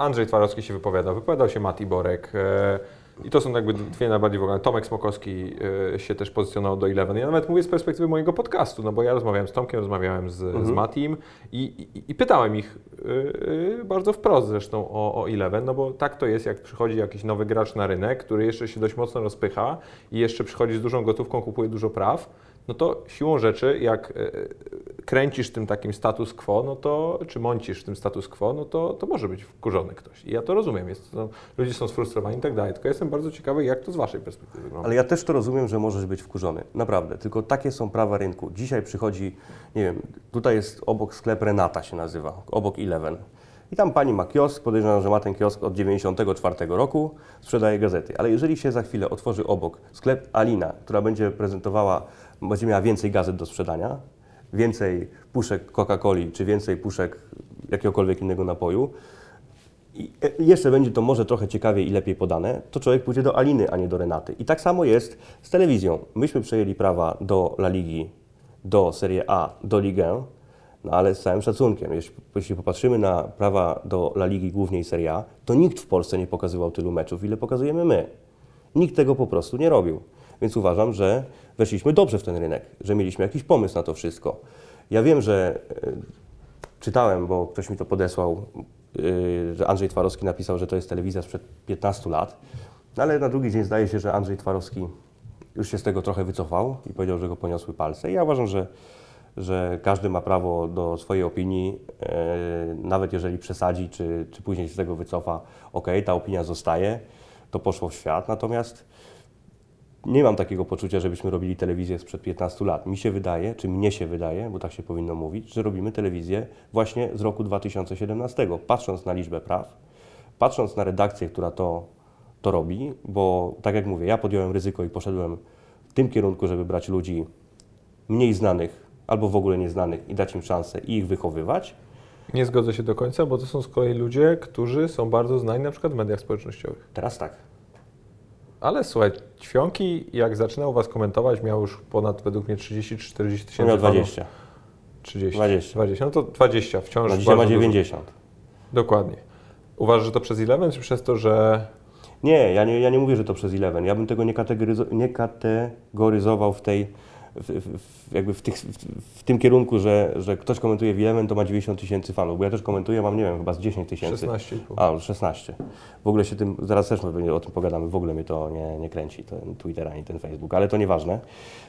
Andrzej Twarowski się wypowiadał, wypowiadał się Mati Borek e, i to są jakby dwie najbardziej w ogóle. Tomek Smokowski e, się też pozycjonował do Eleven. Ja nawet mówię z perspektywy mojego podcastu, no bo ja rozmawiałem z Tomkiem, rozmawiałem z, z Matim i, i, i pytałem ich e, e, bardzo wprost zresztą o, o Eleven, no bo tak to jest, jak przychodzi jakiś nowy gracz na rynek, który jeszcze się dość mocno rozpycha i jeszcze przychodzi z dużą gotówką, kupuje dużo praw, no to siłą rzeczy, jak kręcisz tym takim status quo, no to, czy mącisz tym status quo, no to, to może być wkurzony ktoś. I ja to rozumiem, jest, no, ludzie są sfrustrowani i tak dalej, tylko jestem bardzo ciekawy, jak to z Waszej perspektywy wygląda. Ale ja też to rozumiem, że możesz być wkurzony. Naprawdę. Tylko takie są prawa rynku. Dzisiaj przychodzi, nie wiem, tutaj jest obok sklep Renata się nazywa, obok Eleven. I tam pani ma kiosk, podejrzewam, że ma ten kiosk od 94 roku, sprzedaje gazety. Ale jeżeli się za chwilę otworzy obok sklep Alina, która będzie prezentowała, będzie miała więcej gazet do sprzedania, więcej puszek Coca-Coli, czy więcej puszek jakiegokolwiek innego napoju, i e, jeszcze będzie to może trochę ciekawiej i lepiej podane, to człowiek pójdzie do Aliny, a nie do Renaty. I tak samo jest z telewizją. Myśmy przejęli prawa do La Ligi, do Serie A, do Ligę, no ale z całym szacunkiem. Jeśli, jeśli popatrzymy na prawa do La Ligi, głównie i Serie A, to nikt w Polsce nie pokazywał tylu meczów, ile pokazujemy my. Nikt tego po prostu nie robił. Więc uważam, że weszliśmy dobrze w ten rynek, że mieliśmy jakiś pomysł na to wszystko. Ja wiem, że e, czytałem, bo ktoś mi to podesłał, yy, że Andrzej Twarowski napisał, że to jest telewizja sprzed 15 lat, no ale na drugi dzień zdaje się, że Andrzej Twarowski już się z tego trochę wycofał i powiedział, że go poniosły palce. I ja uważam, że, że każdy ma prawo do swojej opinii, yy, nawet jeżeli przesadzi, czy, czy później się z tego wycofa, ok, ta opinia zostaje, to poszło w świat, natomiast nie mam takiego poczucia, żebyśmy robili telewizję sprzed 15 lat. Mi się wydaje, czy mnie się wydaje, bo tak się powinno mówić, że robimy telewizję właśnie z roku 2017. Patrząc na liczbę praw, patrząc na redakcję, która to, to robi, bo tak jak mówię, ja podjąłem ryzyko i poszedłem w tym kierunku, żeby brać ludzi mniej znanych albo w ogóle nieznanych i dać im szansę i ich wychowywać. Nie zgodzę się do końca, bo to są z kolei ludzie, którzy są bardzo znani na przykład w mediach społecznościowych. Teraz tak. Ale słuchaj, Ćwionki, jak zaczynał Was komentować, miał już ponad według mnie 30-40 tysięcy Miał fanów. 20. 30. 20. 20. No to 20 wciąż. Dzisiaj ma bardzo dużo. 90. Dokładnie. Uważasz, że to przez Eleven, czy przez to, że Nie, ja nie, ja nie mówię, że to przez Eleven. Ja bym tego nie, kategoryzo- nie kategoryzował w tej, w, w, jakby w, tych, w, tym kierunku, że, że ktoś komentuje w Eleven, to ma 90 tysięcy fanów, bo ja też komentuję, mam nie wiem, chyba z 10 tysięcy. 16,5? A, już 16. W ogóle się tym, zaraz też o tym pogadamy, w ogóle mnie to nie, nie kręci, ten Twitter ani ten Facebook, ale to nieważne.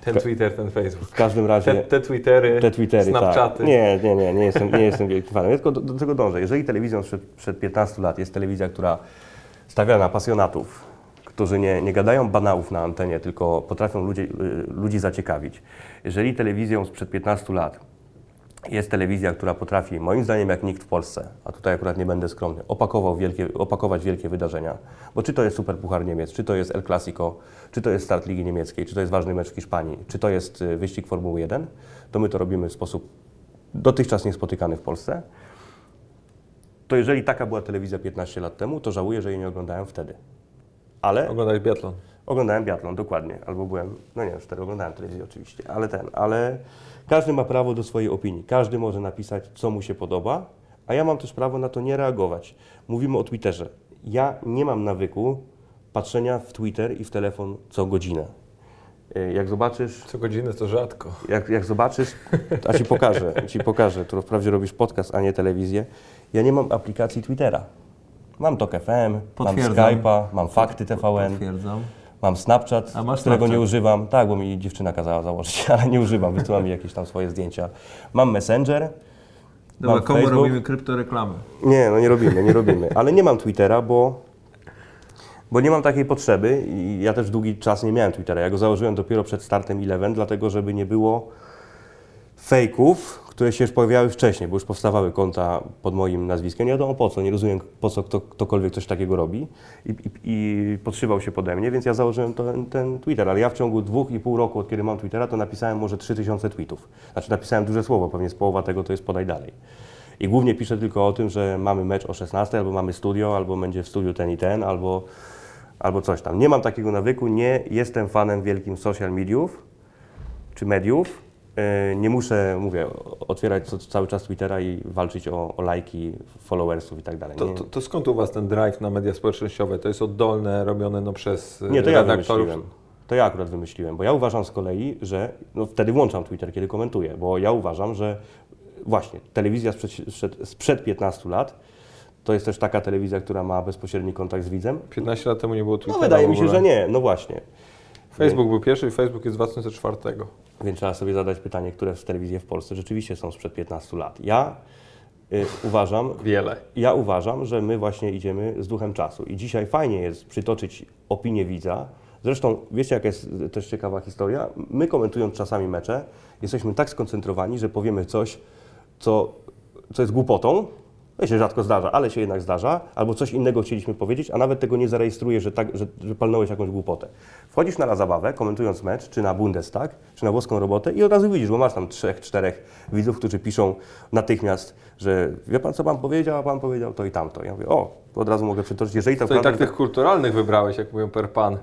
ten Twitter, ten Facebook? W każdym razie... Te, te Twittery, Te Twittery, Snapchaty. tak. Nie, nie, nie, nie jestem, nie jestem wielkim fanem. Ja tylko do, do tego dążę. Jeżeli telewizją sprzed, przed 15 lat jest telewizja, która stawia na pasjonatów, którzy nie, nie gadają banałów na antenie, tylko potrafią ludzi, y, ludzi zaciekawić. Jeżeli telewizją sprzed 15 lat jest telewizja, która potrafi, moim zdaniem jak nikt w Polsce, a tutaj akurat nie będę skromny, wielkie, opakować wielkie wydarzenia, bo czy to jest Super Puchar Niemiec, czy to jest El Clasico, czy to jest start Ligi Niemieckiej, czy to jest ważny mecz w Hiszpanii, czy to jest y, wyścig Formuły 1, to my to robimy w sposób dotychczas niespotykany w Polsce. To jeżeli taka była telewizja 15 lat temu, to żałuję, że jej nie oglądałem wtedy. Ale Oglądać biatlon. Oglądałem biatlon, dokładnie. Albo byłem, no nie wiem, wtedy oglądałem telewizję oczywiście, ale ten, ale każdy ma prawo do swojej opinii. Każdy może napisać, co mu się podoba, a ja mam też prawo na to nie reagować. Mówimy o Twitterze. Ja nie mam nawyku patrzenia w Twitter i w telefon co godzinę. Y, Jak zobaczysz, Co godzinę to rzadko. jak, jak zobaczysz, a ci pokażę, ci pokażę, to wprawdzie robisz podcast, a nie telewizję. Ja nie mam aplikacji Twittera. Mam Tok FM, mam. Skype'a, mam Fakty TVN. Potwierdzam. Mam Snapchat, którego nie Snapchat? używam. Tak, bo mi dziewczyna kazała założyć, ale nie używam. Wysyła mi jakieś tam swoje zdjęcia. Mam Messenger. Dobra, mam komu Facebook. robimy kryptoreklamy? Nie, no nie robimy, nie robimy. Ale nie mam Twittera, bo, bo nie mam takiej potrzeby i ja też długi czas nie miałem Twittera. Ja go założyłem dopiero przed startem Eleven, dlatego żeby nie było fejków, które się już pojawiały wcześniej, bo już powstawały konta pod moim nazwiskiem. Nie wiadomo po co, nie rozumiem po co kto, ktokolwiek coś takiego robi i, i, i podszywał się pode mnie, więc ja założyłem ten, ten Twitter, ale ja w ciągu dwóch i pół roku, od kiedy mam Twittera, to napisałem może 3000 tweetów. Znaczy napisałem duże słowo, pewnie z połowa tego to jest podaj dalej. I głównie piszę tylko o tym, że mamy mecz o 16, albo mamy studio, albo będzie w studiu ten i ten, albo, albo coś tam. Nie mam takiego nawyku, nie jestem fanem wielkim social mediów czy mediów. E, Nie muszę, mówię, otwierać cały czas Twittera i walczyć o, o lajki, followersów i tak dalej. To, to, to skąd u Was ten drive na media społecznościowe? To jest oddolne, robione no, przez e, Nie, to ja redaktorów? wymyśliłem. To ja akurat wymyśliłem, bo ja uważam z kolei, że no wtedy włączam Twitter, kiedy komentuję, bo ja uważam, że właśnie telewizja sprzed, sprzed, sprzed 15 lat to jest też taka telewizja, która ma bezpośredni kontakt z widzem. 15 lat temu nie było No Twittera wydaje w mi się, że nie, no właśnie. Facebook był pierwszy i Facebook jest z 2004. Więc trzeba sobie zadać pytanie, które z telewizji w Polsce rzeczywiście są sprzed 15 lat. Ja y, uważam, Wiele. ja uważam, że my właśnie idziemy z duchem czasu i dzisiaj fajnie jest przytoczyć opinię widza. Zresztą wiecie, jaka jest też ciekawa historia? My komentując czasami mecze, jesteśmy tak skoncentrowani, że powiemy coś, co, co jest głupotą. To się rzadko zdarza, ale się jednak zdarza, albo coś innego chcieliśmy powiedzieć, a nawet tego nie zarejestruje, że, tak, że, że palnąłeś jakąś głupotę. Wchodzisz na La Zabawę, komentując mecz, czy na Bundestag, czy na włoską robotę i od razu widzisz, bo masz tam trzech, czterech widzów, którzy piszą natychmiast, że wie pan, co pan powiedział, a pan powiedział to i tamto. Ja mówię, o, od razu mogę przytoczyć, jeżeli to To i prawda, tak tych kulturalnych wybrałeś, jak mówią per pan.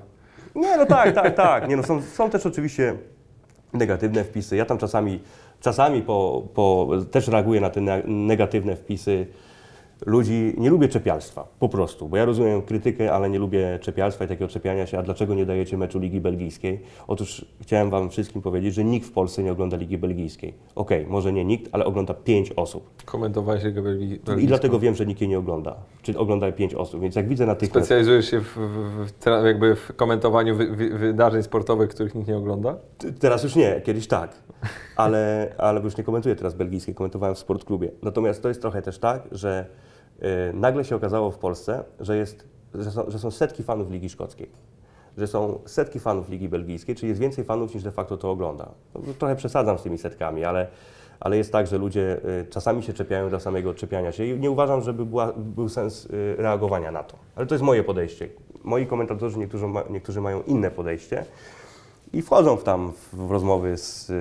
nie, no tak, tak, tak. Nie, no są, są też oczywiście negatywne wpisy. Ja tam czasami, czasami po, po, też reaguję na te ne- negatywne wpisy ludzi. Nie lubię czepialstwa, po prostu, bo ja rozumiem krytykę, ale nie lubię czepialstwa i takiego czepiania się. A dlaczego nie dajecie meczu Ligi Belgijskiej? Otóż chciałem Wam wszystkim powiedzieć, że nikt w Polsce nie ogląda Ligi Belgijskiej. Okej, może nie nikt, ale ogląda pięć osób. Komentowałeś Ligę Belgii. I dlatego wiem, że nikt jej nie ogląda. Czyli ogląda pięć osób. Więc jak widzę natychmiast... Specjalizujesz się w, w, w, jakby w komentowaniu wy, wy, wydarzeń sportowych, których nikt nie ogląda? Teraz już nie, kiedyś tak, ale, ale już nie komentuję teraz belgijskiej, komentowałem w sportklubie. Natomiast to jest trochę też tak, że nagle się okazało w Polsce, że, jest, że, są, że są setki fanów Ligi Szkockiej, że są setki fanów Ligi Belgijskiej, czyli jest więcej fanów niż de facto to ogląda. No, trochę przesadzam z tymi setkami, ale, ale jest tak, że ludzie y, czasami się czepiają dla samego czepiania się i nie uważam, żeby była, był sens y, reagowania na to. Ale to jest moje podejście. Moi komentatorzy, niektórzy, ma, niektórzy mają inne podejście. I wchodzą w tam w rozmowy z.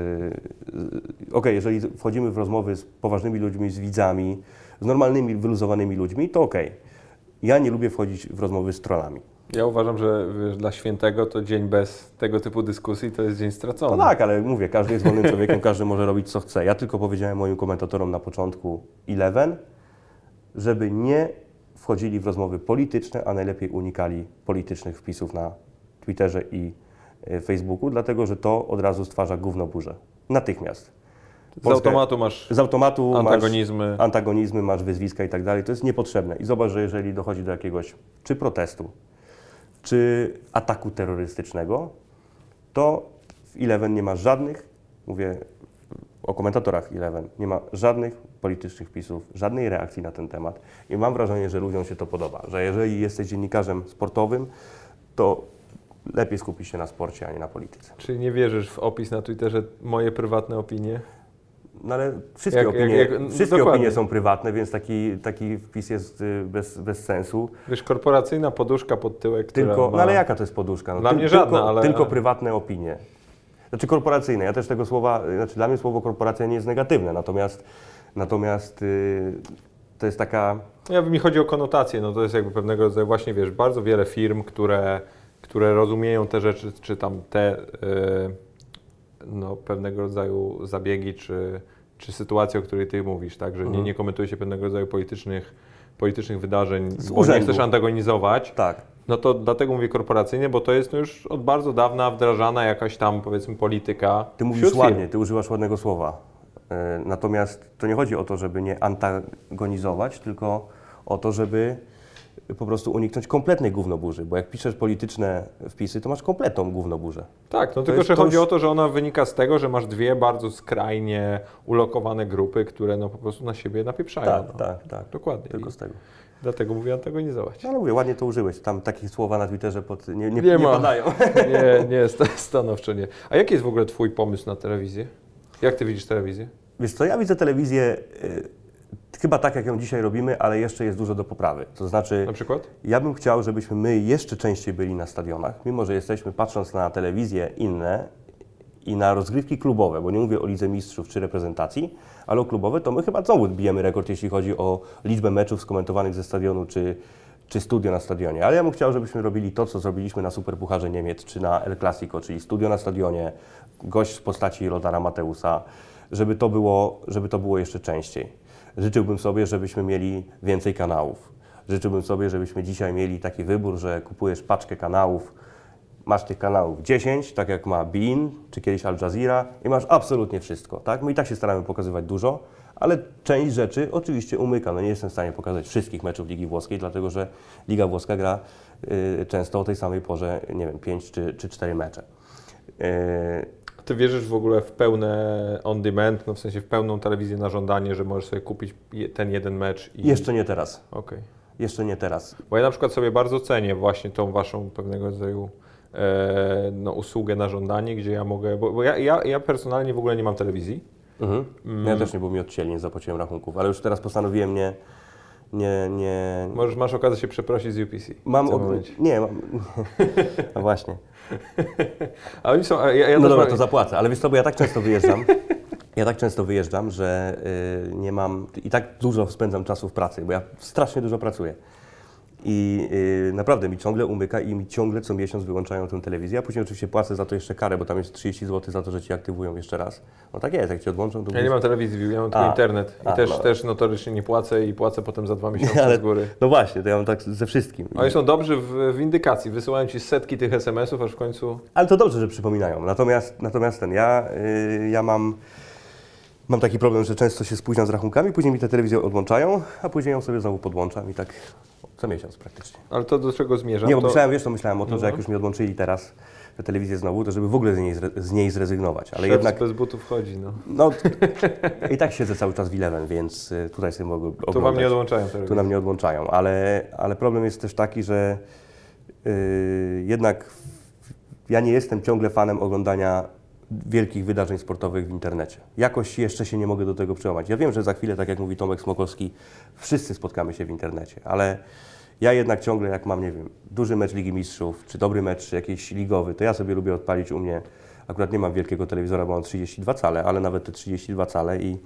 Okej, jeżeli wchodzimy w rozmowy z poważnymi ludźmi, z widzami, z normalnymi, wyluzowanymi ludźmi, to okej. Ja nie lubię wchodzić w rozmowy z trollami. Ja uważam, że wiesz, dla świętego to dzień bez tego typu dyskusji to jest dzień stracony. No tak, ale mówię, każdy jest wolnym człowiekiem, każdy może robić co chce. Ja tylko powiedziałem moim komentatorom na początku Eleven, żeby nie wchodzili w rozmowy polityczne, a najlepiej unikali politycznych wpisów na Twitterze i e, Facebooku, dlatego że to od razu stwarza gówno burzę. Natychmiast. Z automatu masz Z automatu antagonizmy. masz antagonizmy, masz wyzwiska i tak dalej. To jest niepotrzebne. I zobacz, że jeżeli dochodzi do jakiegoś czy protestu, czy ataku terrorystycznego, to w Eleven nie ma żadnych, mówię o komentatorach Eleven, nie ma żadnych politycznych wpisów, żadnej reakcji na ten temat. I mam wrażenie, że ludziom się to podoba, że jeżeli jesteś dziennikarzem sportowym, to lepiej skupić się na sporcie, a nie na polityce. Czyli nie wierzysz w opis na Twitterze moje prywatne opinie? No ale wszystkie, Jak- jak- opinie, jak- no wszystkie dokładnie. opinie są prywatne, więc taki, taki wpis jest y, bez, bez sensu. Wiesz, korporacyjna poduszka pod tyłek, Tylko, ma... no ale jaka to jest poduszka? No, Dla tyl- mnie tylko, żadna, ale- Tylko prywatne opinie. Znaczy korporacyjne. Ja też tego słowa, znaczy dla mnie słowo korporacja nie jest negatywne, natomiast, natomiast y, to jest taka... Ja, mi chodzi o konotację, no to jest jakby pewnego rodzaju, właśnie wiesz, bardzo wiele firm, które, które rozumieją te rzeczy, czy tam te y, no, pewnego rodzaju zabiegi, czy, czy sytuacje, o której ty mówisz, tak, że nie, Mhm. nie komentuje się pewnego rodzaju politycznych, politycznych wydarzeń, Z bo nie urzędu. chcesz antagonizować, Tak. no to dlatego mówię korporacyjnie, bo to jest no już od bardzo dawna wdrażana jakaś tam, powiedzmy, polityka Ty mówisz ładnie, ty używasz ładnego słowa. Y, Natomiast to nie chodzi o to, żeby nie antagonizować, tylko o to, żeby po prostu uniknąć kompletnej gównoburzy, bo jak piszesz polityczne wpisy, to masz kompletną gównoburzę. Tak, no tylko jest- że to chodzi już- o to, że ona wynika z tego, że masz dwie bardzo skrajnie ulokowane grupy, które no po prostu na siebie napieprzają. Tak, no. tak, tak. Dokładnie. Tylko z tego. dlatego mówię antagonizować. No ale mówię, ładnie to użyłeś. Tam takie słowa na Twitterze pod, nie, nie, Nie nie, padają. Nie, nie, sta- stanowczo nie. A jaki jest w ogóle Twój pomysł na telewizję? Jak Ty widzisz telewizję? Wiesz co, ja widzę telewizję y, chyba tak, jak ją dzisiaj robimy, ale jeszcze jest dużo do poprawy. To znaczy, Na przykład? ja bym chciał, żebyśmy my jeszcze częściej byli na stadionach, mimo że jesteśmy, patrząc na telewizję, inne I na rozgrywki klubowe, bo nie mówię o Lidze Mistrzów czy reprezentacji, ale o klubowe, to my chyba znowu bijemy rekord, jeśli chodzi o liczbę meczów skomentowanych ze stadionu czy, czy studio na stadionie. Ale ja bym chciał, żebyśmy robili to, co zrobiliśmy na Superpucharze Niemiec czy na El Clasico, czyli studio na stadionie, gość w postaci Lodara Mateusa, żeby to było, żeby to było jeszcze częściej. Życzyłbym sobie, żebyśmy mieli więcej kanałów. Życzyłbym sobie, żebyśmy dzisiaj mieli taki wybór, że kupujesz paczkę kanałów, masz tych kanałów 10, tak jak ma Bein czy kiedyś Al Jazeera i masz absolutnie wszystko. Tak? My i tak się staramy pokazywać dużo, ale część rzeczy oczywiście umyka. No nie jestem w stanie pokazać wszystkich meczów Ligi Włoskiej, dlatego że Liga Włoska gra y, często o tej samej porze, nie wiem, 5 czy, czy 4 mecze. Y, Ty wierzysz w ogóle w pełne on demand, no w sensie w pełną telewizję na żądanie, że możesz sobie kupić ten jeden mecz i... jeszcze nie teraz. Okej. Jeszcze nie teraz. Bo ja na przykład sobie bardzo cenię właśnie tą waszą pewnego rodzaju e, no, usługę na żądanie, gdzie ja mogę, bo, bo ja, ja, ja personalnie w ogóle nie mam telewizji. Mhm. Ja też nie, bo mi odcięli, nie zapłaciłem rachunków, ale już teraz postanowiłem nie, nie, nie, Możesz, masz okazję się przeprosić z UPC. Mam. Od... Nie, mam. No właśnie. Ale oni są, a ja, ja No dobra, mam, to zapłacę, ale wiesz co, bo ja tak często wyjeżdżam. Ja tak często wyjeżdżam, że y, nie mam. I tak dużo spędzam czasu w pracy, bo ja strasznie dużo pracuję. I y, naprawdę mi ciągle umyka i mi ciągle co miesiąc wyłączają tę telewizję. A później oczywiście płacę za to jeszcze karę, bo tam jest 30 zł za to, że ci aktywują jeszcze raz. No tak jest, jak ci odłączą, to ja nie mam telewizji, ja mam tylko A, internet. I a, też, no. też notorycznie nie płacę i płacę potem za dwa miesiące Ale- z góry. No właśnie, to ja mam tak ze wszystkim. Oni są dobrzy w, w indykacji, wysyłają ci setki tych SMS-ów, aż w końcu... Ale to dobrze, że przypominają. Natomiast, natomiast ten, ja, y, ja mam, mam taki problem, że często się spóźniam z rachunkami, później mi tę telewizję odłączają, a później ją sobie znowu podłączam i tak co miesiąc praktycznie. Ale to do czego zmierzam? Nie, bo to... myślałem, wiesz, to myślałem o tym, No, że jak no. już mi odłączyli teraz tę telewizję znowu, to żeby w ogóle z niej, z niej zrezygnować. Ale Szef jednak, bez butów chodzi, no. no i tak siedzę cały czas w Eleven, więc y, tutaj sobie mogę oglądać. Tu wam nie odłączają telewizji. Tu nam nie odłączają, ale, ale problem jest też taki, że yy, jednak ja nie jestem ciągle fanem oglądania wielkich wydarzeń sportowych w internecie. Jakoś jeszcze się nie mogę do tego przełamać. Ja wiem, że za chwilę, tak jak mówi Tomek Smokowski, wszyscy spotkamy się w internecie, ale ja jednak ciągle, jak mam, nie wiem, duży mecz Ligi Mistrzów, czy dobry mecz jakiś ligowy, to ja sobie lubię odpalić u mnie, akurat nie mam wielkiego telewizora, bo mam 32 cale, ale nawet te 32 cale i,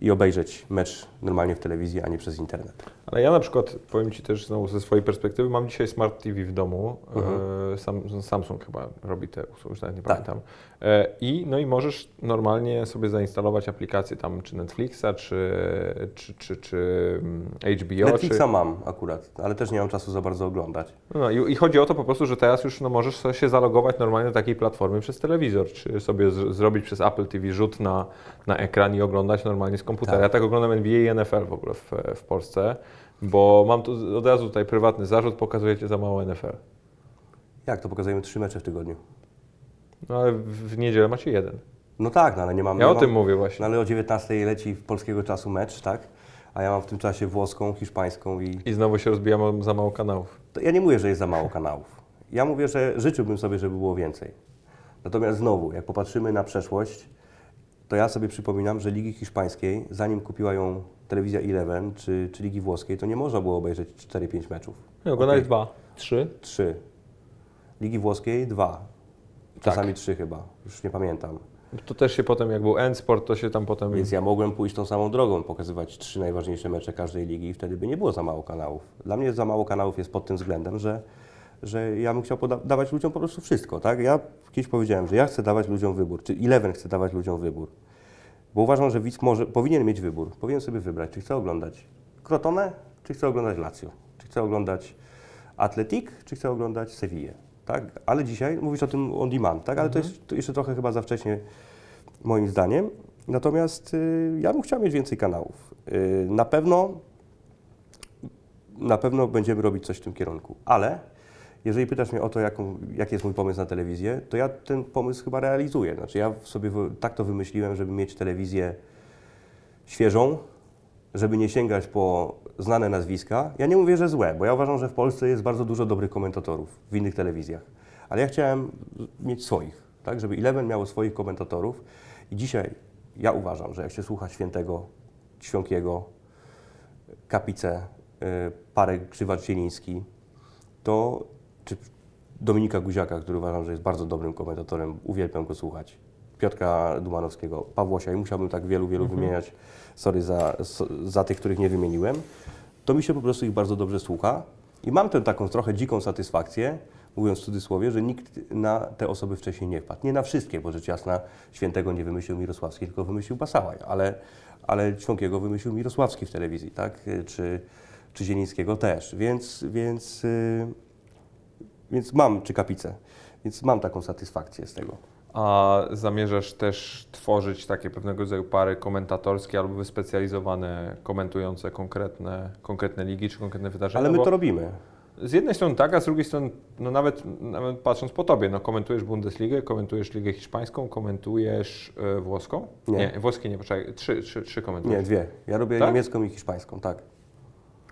i obejrzeć mecz normalnie w telewizji, a nie przez internet. Ale ja na przykład, powiem Ci też znowu ze swojej perspektywy, mam dzisiaj Smart TV w domu. Mhm. E, Sam, Samsung chyba robi te usługi, już nawet nie Tak. pamiętam. E, I, no i możesz normalnie sobie zainstalować aplikacje tam, czy Netflixa, czy, czy, czy, czy mm, HBO. Netflixa czy, mam akurat, ale też nie mam czasu za bardzo oglądać. no, i, I chodzi o to po prostu, że teraz już no, możesz się zalogować normalnie do takiej platformy przez telewizor, czy sobie z, zrobić przez Apple TV rzut na, na ekran i oglądać normalnie z komputera. Tak. Ja tak oglądam NBA i NFL w ogóle w, w Polsce, bo mam tu od razu tutaj prywatny zarzut, pokazujecie za mało NFL. Jak to pokazujemy trzy mecze w tygodniu? No ale w, niedzielę macie jeden. No tak, no ale nie mam. Ja nie o mam, tym mówię No właśnie. ale o 19 leci w polskiego czasu mecz, tak? A ja mam w tym czasie włoską, hiszpańską i. I znowu się rozbijamy za mało kanałów. To ja nie mówię, że jest za mało kanałów. Ja mówię, że życzyłbym sobie, żeby było więcej. Natomiast znowu, jak popatrzymy na przeszłość, to ja sobie przypominam, że Ligi Hiszpańskiej, zanim kupiła ją telewizja Eleven czy, czy Ligi Włoskiej, to nie można było obejrzeć 4-5 meczów. Nie, oglądali Okej. dwa, trzy. Trzy. Ligi Włoskiej dwa. Czasami trzy chyba, już nie pamiętam. To też się potem, jak był N-Sport, to się tam potem... Więc ja mogłem pójść tą samą drogą, pokazywać trzy najważniejsze mecze każdej ligi i wtedy by nie było za mało kanałów. Dla mnie za mało kanałów jest pod tym względem, że, że ja bym chciał dawać ludziom po prostu wszystko, tak? Ja kiedyś powiedziałem, że ja chcę dawać ludziom wybór, czy Eleven chce dawać ludziom wybór. Bo uważam, że widz może, powinien mieć wybór, powinien sobie wybrać, czy chce oglądać Crotone, czy chce oglądać Lazio, czy chce oglądać Atletik, czy chce oglądać Sevillę, tak? Ale dzisiaj mówisz o tym on demand, tak? Ale to jest to jeszcze trochę chyba za wcześnie moim zdaniem. Natomiast y, ja bym chciał mieć więcej kanałów. Y, na pewno na pewno będziemy robić coś w tym kierunku, ale jeżeli pytasz mnie o to, jaką, jaki jest mój pomysł na telewizję, to ja ten pomysł chyba realizuję. Znaczy ja sobie tak to wymyśliłem, żeby mieć telewizję świeżą, żeby nie sięgać po znane nazwiska. Ja nie mówię, że złe, bo ja uważam, że w Polsce jest bardzo dużo dobrych komentatorów w innych telewizjach. Ale ja chciałem mieć swoich, tak, żeby Eleven miało swoich komentatorów. I dzisiaj ja uważam, że jak się słucha Świętego, Świąkiego, Kapice, y, Parek Krzywacz-Zieliński, to czy Dominika Guziaka, który uważam, że jest bardzo dobrym komentatorem, uwielbiam go słuchać. Piotrka Dumanowskiego, Pawłosia i musiałbym tak wielu, wielu wymieniać, sorry za, za tych, których nie wymieniłem, to mi się po prostu ich bardzo dobrze słucha i mam tę taką trochę dziką satysfakcję, mówiąc w cudzysłowie, że nikt na te osoby wcześniej nie wpadł. Nie na wszystkie, bo rzecz jasna świętego nie wymyślił Mirosławski, tylko wymyślił Basałaj, ale, ale Ćwiąkiego wymyślił Mirosławski w telewizji, tak? Czy, czy Zielińskiego też, więc, więc, yy, więc mam, czy Kapicę, więc mam taką satysfakcję z tego. A zamierzasz też tworzyć takie pewnego rodzaju pary komentatorskie albo wyspecjalizowane, komentujące konkretne, konkretne ligi czy konkretne wydarzenia? Ale my to robimy. Z jednej strony tak, a z drugiej strony, no nawet, nawet patrząc po tobie, no komentujesz Bundesligę, komentujesz Ligę Hiszpańską, komentujesz e, włoską? Nie. włoskie nie, poczekaj, trzy, trzy, trzy komentujesz. Nie, dwie. Ja robię Tak? niemiecką i hiszpańską, tak.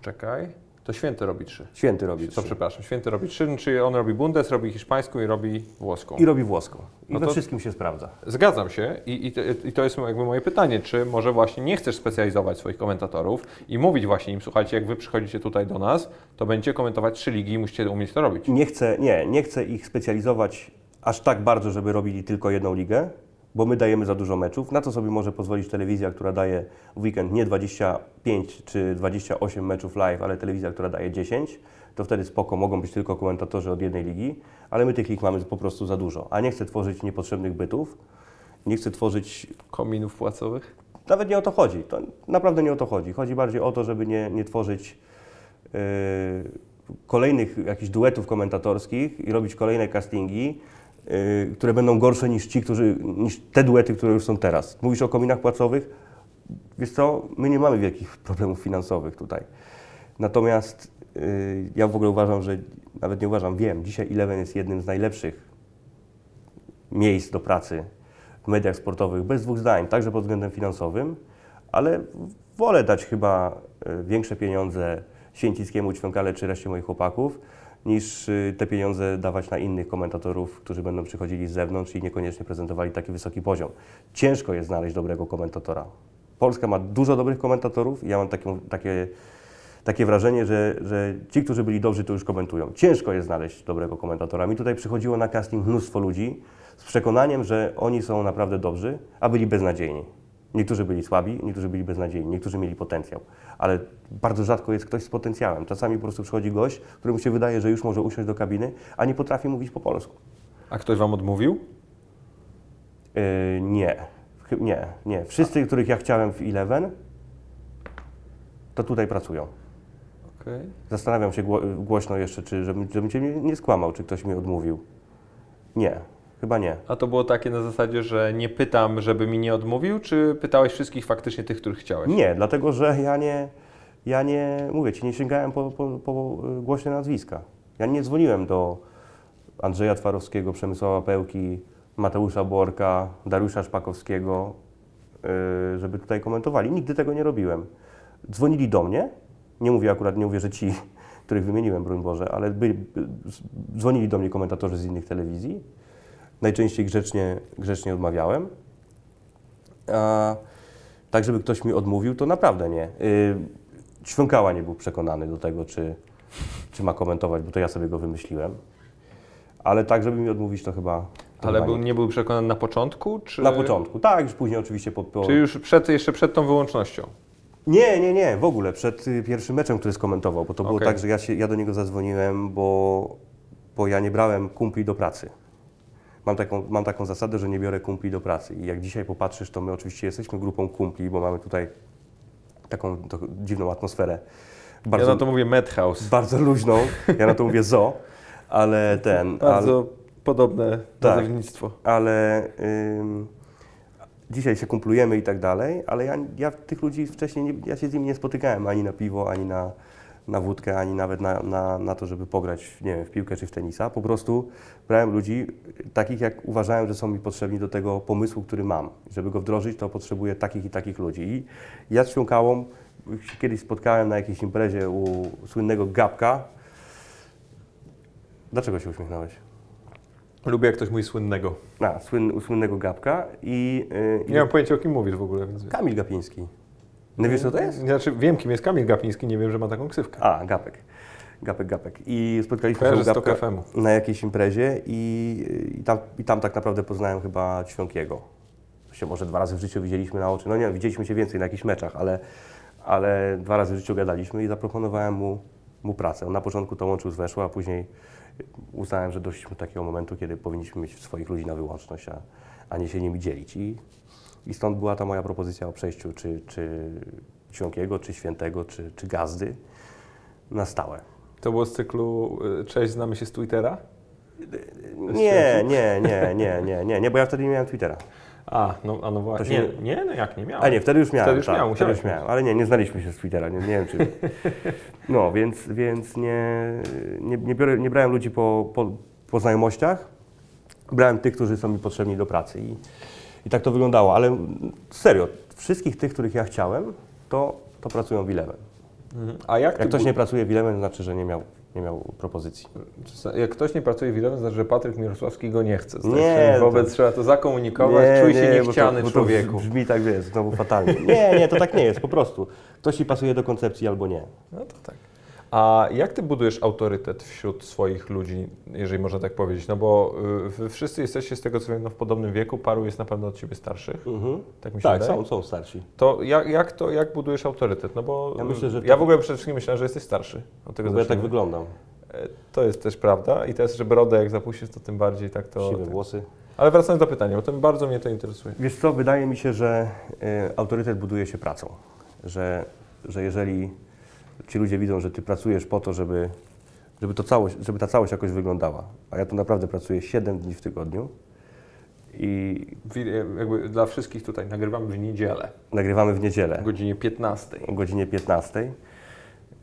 Czekaj, to Święty robi trzy. Święty robi To trzy. przepraszam, Święty robi trzy, czyli on robi Bundes, robi hiszpańską i robi włoską. I robi włoską. I No we to- wszystkim się sprawdza. Zgadzam się I, i, to- i to jest jakby moje pytanie, czy może właśnie nie chcesz specjalizować swoich komentatorów i mówić właśnie im, słuchajcie, jak wy przychodzicie tutaj do nas, to będziecie komentować trzy ligi i musicie umieć to robić. Nie chcę, nie, nie chcę ich specjalizować aż tak bardzo, żeby robili tylko jedną ligę, bo my dajemy za dużo meczów. Na to sobie może pozwolić telewizja, która daje w weekend nie 25 czy 28 meczów live, ale telewizja, która daje 10. To wtedy spoko, mogą być tylko komentatorzy od jednej ligi, ale my tych lig mamy po prostu za dużo. A nie chcę tworzyć niepotrzebnych bytów, nie chcę tworzyć Kominów płacowych? Nawet nie o to chodzi. To naprawdę nie o to chodzi. Chodzi bardziej o to, żeby nie, nie tworzyć yy, kolejnych jakichś duetów komentatorskich i robić kolejne castingi, które będą gorsze niż ci, którzy, niż te duety, które już są teraz. Mówisz o kominach płacowych? Wiesz co, my nie mamy wielkich problemów finansowych tutaj. Natomiast yy, ja w ogóle uważam, że, nawet nie uważam, wiem, dzisiaj Eleven jest jednym z najlepszych miejsc do pracy w mediach sportowych, bez dwóch zdań, także pod względem finansowym, ale wolę dać chyba e, większe pieniądze Święcickiemu, Ćwiąkale czy reszcie moich chłopaków, niż e, te pieniądze dawać na innych komentatorów, którzy będą przychodzili z zewnątrz i niekoniecznie prezentowali taki wysoki poziom. Ciężko jest znaleźć dobrego komentatora. Polska ma dużo dobrych komentatorów i ja mam taką, takie, takie wrażenie, że, że ci, którzy byli dobrzy, to już komentują. Ciężko jest znaleźć dobrego komentatora. Mi tutaj przychodziło na casting mnóstwo ludzi z przekonaniem, że oni są naprawdę dobrzy, a byli beznadziejni. Niektórzy byli słabi, niektórzy byli beznadziejni, niektórzy mieli potencjał, ale bardzo rzadko jest ktoś z potencjałem. Czasami po prostu przychodzi gość, któremu się wydaje, że już może usiąść do kabiny, a nie potrafi mówić po polsku. A ktoś wam odmówił? Yy, nie, nie, nie. Wszyscy, których ja chciałem w Eleven, to tutaj pracują. Okej. Zastanawiam się gło, głośno jeszcze, czy żebym, żebym cię nie, nie skłamał, czy ktoś mi odmówił. Nie, chyba nie. A to było takie na zasadzie, że nie pytam, żeby mi nie odmówił, czy pytałeś wszystkich faktycznie tych, których chciałeś? Nie, dlatego że ja nie, ja nie, mówię ci, nie sięgałem po, po, po y, głośne nazwiska. Ja nie dzwoniłem do Andrzeja Twarowskiego, Przemysława Pełki, Mateusza Borka, Dariusza Szpakowskiego, y, żeby tutaj komentowali. Nigdy tego nie robiłem. Dzwonili do mnie, nie mówię akurat, nie mówię, że ci, których wymieniłem, broń Boże, ale by, dzwonili do mnie komentatorzy z innych telewizji. Najczęściej grzecznie, grzecznie odmawiałem. A, tak, żeby ktoś mi odmówił, to naprawdę nie. Yy, Ćwiąkała nie był przekonany do tego, czy, czy ma komentować, bo to ja sobie go wymyśliłem. Ale tak, żeby mi odmówić, to chyba. To Ale chyba był, nie. nie był przekonany na początku, czy... Na początku, tak, już później oczywiście po. po... Czy już przed, jeszcze przed tą wyłącznością? Nie, nie, nie, w ogóle przed y, pierwszym meczem, który skomentował, bo to było Okej. tak, że ja, się, ja do niego zadzwoniłem, bo, bo ja nie brałem kumpli do pracy. Mam taką, mam taką zasadę, że nie biorę kumpli do pracy. I jak dzisiaj popatrzysz, to my oczywiście jesteśmy grupą kumpli, bo mamy tutaj taką to, dziwną atmosferę. Bardzo, Ja na to mówię Madhouse. bardzo luźną, ja na to mówię zo, ale ten. ale, Bardzo podobne Tak. nazewnictwo. ale ym, dzisiaj się kumplujemy i tak dalej, ale ja, ja tych ludzi wcześniej, nie, ja się z nimi nie spotykałem ani na piwo, ani na, na wódkę, ani nawet na, na, na to, żeby pograć nie wiem, w piłkę czy w tenisa. Po prostu brałem ludzi takich, jak uważałem, że są mi potrzebni do tego pomysłu, który mam. Żeby go wdrożyć, to potrzebuję takich i takich ludzi. I ja z Świąkałą się kiedyś spotkałem na jakiejś imprezie u słynnego Gapka. Dlaczego się uśmiechnąłeś? Lubię jak ktoś mówi słynnego. A, słyn, u słynnego Gapka i, yy, i Nie mam pojęcia o kim mówisz w ogóle, więc... Kamil Gapiński. Nie wiesz, co to jest? Znaczy wiem kim jest Kamil Gapiński, nie wiem, że ma taką ksywkę. A, Gapek. Gapek, Gapek. I spotkaliśmy Kojarzę się Gapka na jakiejś imprezie i, i, tam, i tam tak naprawdę poznałem chyba Ćwiąkiego. się może dwa razy w życiu widzieliśmy na oczy. No nie, widzieliśmy się więcej na jakichś meczach, ale, ale dwa razy w życiu gadaliśmy i zaproponowałem mu, mu pracę. On na początku to łączył z weszło, a później uznałem, że doszliśmy do takiego momentu, kiedy powinniśmy mieć swoich ludzi na wyłączność, a, a nie się nimi dzielić. I, I stąd była ta moja propozycja o przejściu czy, czy Ciągiego, czy Świętego, czy, czy Gazdy na stałe. To było z cyklu y, Cześć, znamy się z Twittera? Nie, nie, nie, nie, nie, nie, nie, bo ja wtedy nie miałem Twittera. A, no, a no właśnie. Nie, nie, no jak nie miałem. A nie, wtedy już miałem. Wtedy już tak, miał, wtedy już miałem, ale nie, nie znaliśmy się z Twittera, nie, nie wiem czy. No, więc, więc nie, nie, nie, biorę, nie brałem ludzi po, po, po znajomościach, brałem tych, którzy są mi potrzebni do pracy i, i tak to wyglądało, ale serio, wszystkich tych, których ja chciałem, to, to pracują w. Mhm. A jak, Jak ktoś nie pracuje w Eleven, to znaczy, że nie miał, nie miał propozycji. Jak ktoś nie pracuje w Eleven, znaczy, że Patryk Mirosławski go nie chce. Znaczy, Nie, Wobec to- trzeba to zakomunikować, czuj się bo to- niechciany bo to człowieku. Brzmi tak, wiesz, znowu fatalnie. Nie, nie, to tak nie jest, po prostu. Ktoś ci pasuje do koncepcji albo nie. No to tak. A jak ty budujesz autorytet wśród swoich ludzi, jeżeli można tak powiedzieć? No bo y, wy wszyscy jesteście z tego co wiem no, w podobnym wieku, paru jest na pewno od ciebie starszych. Mhm. Tak mi się Tak, wydaje. są, są starsi. To jak, jak to, jak budujesz autorytet? No bo Ja myślę, że ja to- w ogóle przede wszystkim myślałem, że jesteś starszy. Od tego Bo ja tak wyglądam. E, To jest też prawda i teraz, że brodę jak zapuścisz, to tym bardziej tak to... Siwe włosy. Ale wracając do pytania, bo to bardzo mnie to interesuje. Wiesz co, wydaje mi się, że y, autorytet buduje się pracą. Że, że jeżeli ci ludzie widzą, że ty pracujesz po to, żeby, żeby, to całość, żeby ta całość jakoś wyglądała, a ja tu naprawdę pracuję 7 dni w tygodniu i Jakby dla wszystkich tutaj nagrywamy w niedzielę nagrywamy w niedzielę. o godzinie 15. o godzinie 15.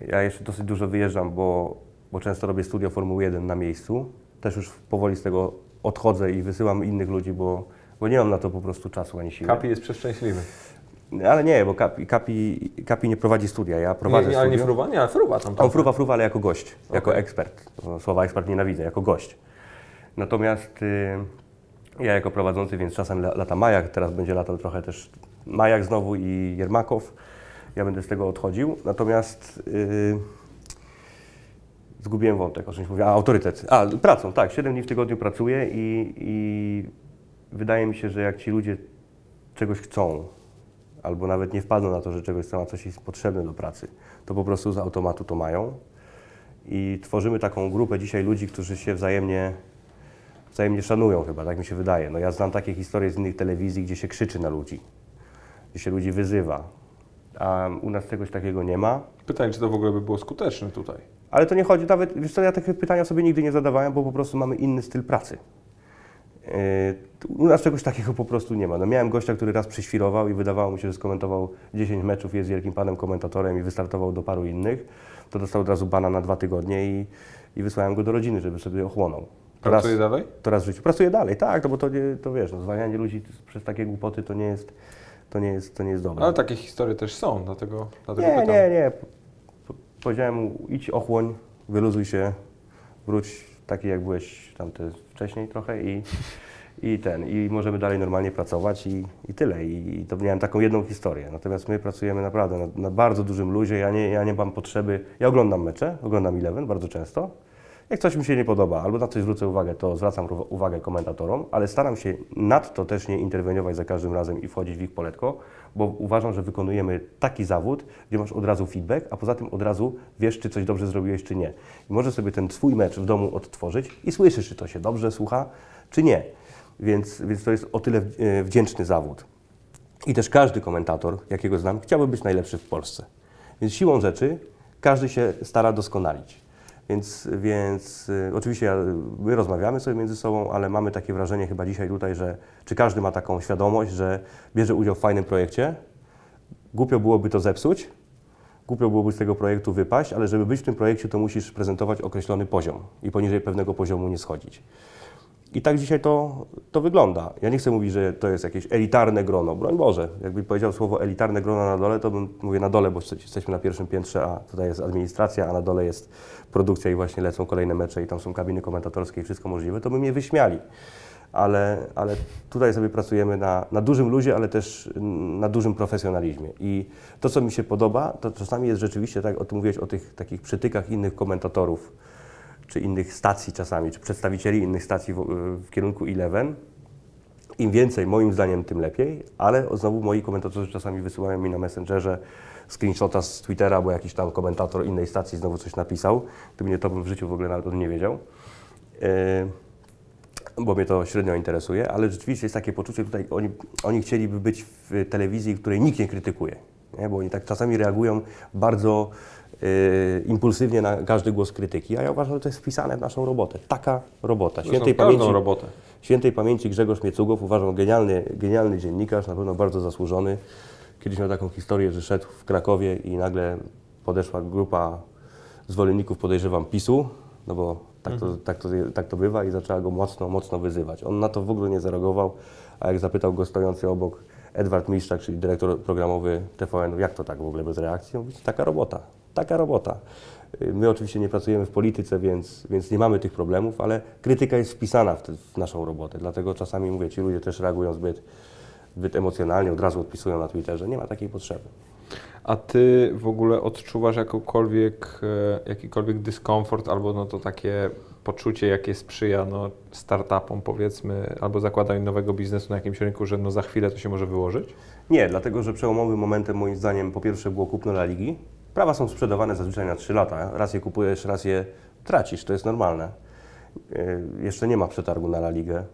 Ja jeszcze dosyć dużo wyjeżdżam, bo, bo często robię studia Formuły 1 na miejscu. Też już powoli z tego odchodzę i wysyłam innych ludzi, bo, bo nie mam na to po prostu czasu ani siły. Kapi jest przeszczęśliwy. Ale nie, bo Kapi, Kapi, Kapi nie prowadzi studia, ja prowadzę Nie, nie, ale nie fruwa? Nie, fruwa tam. On fruwa, fruwa, ale jako gość, jako Okej. ekspert. Słowa ekspert nienawidzę, jako gość. Natomiast y, ja jako prowadzący, więc czasem la- lata Majak, teraz będzie latał trochę też Majak znowu i Jermakow. Ja będę z tego odchodził. Natomiast y, zgubiłem wątek, o czymś mówię. A, autorytet. A, pracą, tak. 7 dni w tygodniu pracuję i, i wydaje mi się, że jak ci ludzie czegoś chcą, albo nawet nie wpadną na to, że czegoś chcą, a coś jest potrzebne do pracy, to po prostu z automatu to mają. I tworzymy taką grupę dzisiaj ludzi, którzy się wzajemnie, wzajemnie szanują chyba, tak mi się wydaje. No ja znam takie historie z innych telewizji, gdzie się krzyczy na ludzi, gdzie się ludzi wyzywa, a u nas czegoś takiego nie ma. Pytanie, czy to w ogóle by było skuteczne tutaj? Ale to nie chodzi nawet, wiesz co, ja takie pytania sobie nigdy nie zadawałem, bo po prostu mamy inny styl pracy. Yy, U nas czegoś takiego po prostu nie ma. No, miałem gościa, który raz przyświrował i wydawało mu się, że skomentował 10 meczów, jest wielkim panem komentatorem i wystartował do paru innych. To dostał od razu bana na dwa tygodnie i, i wysłałem go do rodziny, żeby sobie ochłonął. Raz, Pracuje dalej? to raz w życiu. Pracuje dalej, tak, no bo to, nie, to wiesz, no, zwalnianie ludzi przez takie głupoty to nie jest, to nie jest, to nie jest dobre. Ale takie historie też są, dlatego, dlatego Nie, pytam. nie, nie. Po- Powiedziałem mu, idź ochłoń, wyluzuj się, wróć taki jak byłeś tam te wcześniej trochę i, i ten, i możemy dalej normalnie pracować i, i tyle. I, I to miałem taką jedną historię. Natomiast my pracujemy naprawdę na, na bardzo dużym luzie. Ja nie, ja nie mam potrzeby, ja oglądam mecze, oglądam Eleven bardzo często. Jak coś mi się nie podoba albo na coś zwrócę uwagę, to zwracam uwagę komentatorom, ale staram się nadto też nie interweniować za każdym razem i wchodzić w ich poletko, bo uważam, że wykonujemy taki zawód, gdzie masz od razu feedback, a poza tym od razu wiesz, czy coś dobrze zrobiłeś, czy nie. I możesz sobie ten swój mecz w domu odtworzyć i słyszysz, czy to się dobrze słucha, czy nie. Więc, więc to jest o tyle e, wdzięczny zawód. I też każdy komentator, jakiego znam, chciałby być najlepszy w Polsce. Więc siłą rzeczy każdy się stara doskonalić. Więc, więc y, oczywiście my rozmawiamy sobie między sobą, ale mamy takie wrażenie chyba dzisiaj tutaj, że czy każdy ma taką świadomość, że bierze udział w fajnym projekcie, głupio byłoby to zepsuć, głupio byłoby z tego projektu wypaść, ale żeby być w tym projekcie, to musisz prezentować określony poziom i poniżej pewnego poziomu nie schodzić. I tak dzisiaj to, to wygląda. Ja nie chcę mówić, że to jest jakieś elitarne grono. Broń Boże, jakby powiedział słowo elitarne grono na dole, to bym mówię na dole, bo jesteśmy na pierwszym piętrze, a tutaj jest administracja, a na dole jest produkcja i właśnie lecą kolejne mecze i tam są kabiny komentatorskie i wszystko możliwe, to by mnie wyśmiali. Ale, ale tutaj sobie pracujemy na, na dużym luzie, ale też na dużym profesjonalizmie. I to, co mi się podoba, to czasami jest rzeczywiście, tak o tym mówiłeś, o tych takich przytykach innych komentatorów, czy innych stacji czasami, czy przedstawicieli innych stacji w, w kierunku Eleven. Im więcej, moim zdaniem, tym lepiej, ale znowu moi komentatorzy czasami wysyłają mi na Messengerze screenshota z Twittera, bo jakiś tam komentator innej stacji znowu coś napisał. Gdyby nie to bym w życiu w ogóle nawet nie wiedział. E, bo mnie to średnio interesuje, ale rzeczywiście jest takie poczucie tutaj, oni, oni chcieliby być w telewizji, której nikt nie krytykuje, nie? bo oni tak czasami reagują bardzo impulsywnie na każdy głos krytyki, a ja uważam, że to jest wpisane w naszą robotę. Taka robota. Świętej pamięci, robotę. Świętej pamięci Grzegorz Miecugow, uważam, genialny, genialny dziennikarz, na pewno bardzo zasłużony. Kiedyś miał taką historię, że szedł w Krakowie i nagle podeszła grupa zwolenników, podejrzewam, PiSu, no bo tak to, tak, to, tak to bywa i zaczęła go mocno, mocno wyzywać. On na to w ogóle nie zareagował, a jak zapytał go stojący obok Edward Miszczak, czyli dyrektor programowy TVN, jak to tak w ogóle bez reakcji? On mówi, taka robota, taka robota. My oczywiście nie pracujemy w polityce, więc, więc nie mamy tych problemów, ale krytyka jest wpisana w, te, w naszą robotę. Dlatego czasami mówię, ci ludzie też reagują zbyt, zbyt emocjonalnie, od razu odpisują na Twitterze. Nie ma takiej potrzeby. A ty w ogóle odczuwasz jakąkolwiek, e, jakikolwiek dyskomfort albo no to takie poczucie, jakie sprzyja no, startupom powiedzmy, albo zakładaniu nowego biznesu na jakimś rynku, że no za chwilę to się może wyłożyć? Nie, dlatego że przełomowym momentem moim zdaniem po pierwsze było kupno La Ligi. Prawa są sprzedawane zazwyczaj na 3 lata. Raz je kupujesz, raz je tracisz, to jest normalne. Yy, jeszcze nie ma przetargu na La Ligę.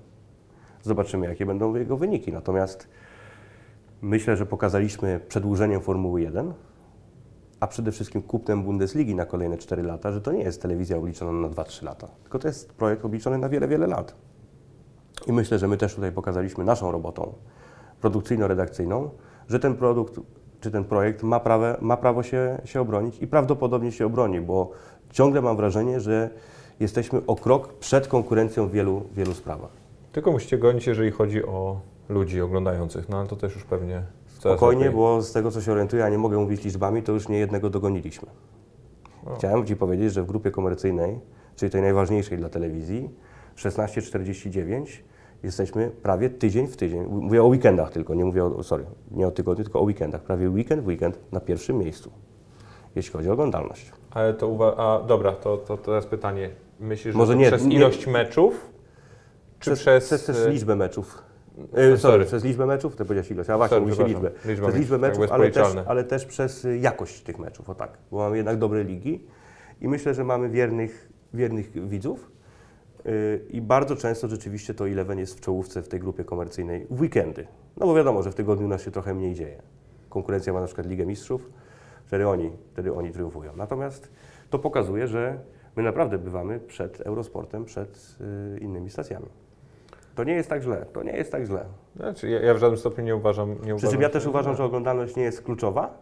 Zobaczymy, jakie będą jego wyniki. Natomiast Myślę, że pokazaliśmy przedłużeniem Formuły 1, a przede wszystkim kupnem Bundesligi na kolejne 4 lata, że to nie jest telewizja obliczona na 2-3 lata, tylko to jest projekt obliczony na wiele, wiele lat. I myślę, że my też tutaj pokazaliśmy naszą robotą produkcyjno-redakcyjną, że ten produkt czy ten projekt ma, prawe, ma prawo się, się obronić i prawdopodobnie się obroni, bo ciągle mam wrażenie, że jesteśmy o krok przed konkurencją w wielu, wielu sprawach. Tylko musicie gonić, jeżeli chodzi o ludzi oglądających, no ale to też już pewnie Spokojnie, lepiej. bo z tego co się orientuję, a nie mogę mówić liczbami, to już nie jednego dogoniliśmy. No. Chciałem Ci powiedzieć, że w grupie komercyjnej, czyli tej najważniejszej dla telewizji, 1649 jesteśmy prawie tydzień w tydzień. Mówię o weekendach tylko, nie mówię o, sorry, nie o tygodniu, tylko o weekendach. Prawie weekend w weekend na pierwszym miejscu, jeśli chodzi o oglądalność. Ale to uwa- a dobra, to, to, to teraz pytanie. Myślisz, że Może nie, przez ilość nie, meczów? Czy przez, przez, przez też liczbę meczów? E, sorry, przez liczbę meczów, to powiedziałeś ilość, a właśnie mówi się liczbę. Liczba przez liczbę meczów, ale też, ale też przez jakość tych meczów, o tak, bo mamy jednak dobre ligi i myślę, że mamy wiernych, wiernych widzów i bardzo często rzeczywiście to Eleven jest w czołówce w tej grupie komercyjnej w weekendy, no bo wiadomo, że w tygodniu nas się trochę mniej dzieje. Konkurencja ma na przykład Ligę Mistrzów, wtedy oni, wtedy oni triumfują. Natomiast to pokazuje, że my naprawdę bywamy przed Eurosportem, przed yy, innymi stacjami. To nie jest tak źle, to nie jest tak źle. Znaczy, ja, ja w żadnym stopniu nie uważam. Nie Przy czym ja też uważam, że oglądalność nie jest kluczowa.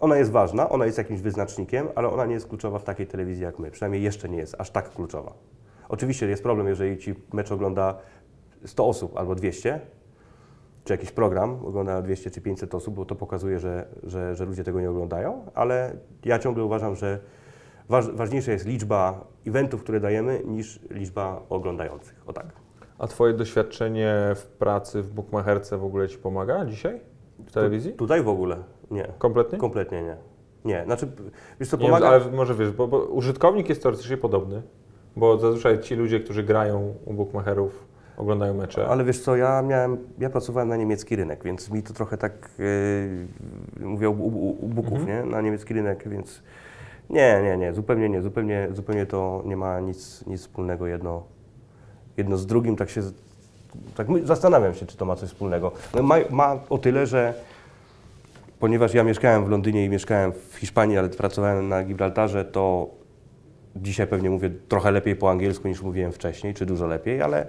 Ona jest ważna, ona jest jakimś wyznacznikiem, ale ona nie jest kluczowa w takiej telewizji jak my. Przynajmniej jeszcze nie jest aż tak kluczowa. Oczywiście jest problem, jeżeli ci mecz ogląda 100 osób albo 200, czy jakiś program ogląda 200 czy 500 osób, bo to pokazuje, że, że, że ludzie tego nie oglądają, ale ja ciągle uważam, że waż, ważniejsza jest liczba eventów, które dajemy, niż liczba oglądających. O tak. A Twoje doświadczenie w pracy w Bookmacherce w ogóle Ci pomaga dzisiaj w telewizji? Tu, tutaj w ogóle nie. Kompletnie? Kompletnie nie. Nie, znaczy, wiesz co, pomaga... Nie, ale może wiesz, bo, bo, użytkownik jest teoretycznie podobny, bo zazwyczaj ci ludzie, którzy grają u bookmacherów, oglądają mecze. Ale wiesz co, ja miałem, ja pracowałem na niemiecki rynek, więc mi to trochę tak, yy, mówię u, u, u booków, mhm. nie? Na niemiecki rynek, więc nie, nie, nie, zupełnie nie, zupełnie, zupełnie to nie ma nic, nic wspólnego jedno jedno z drugim, tak się tak zastanawiam się, czy to ma coś wspólnego. No ma, ma o tyle, że ponieważ ja mieszkałem w Londynie i mieszkałem w Hiszpanii, ale pracowałem na Gibraltarze, to dzisiaj pewnie mówię trochę lepiej po angielsku niż mówiłem wcześniej, czy dużo lepiej, ale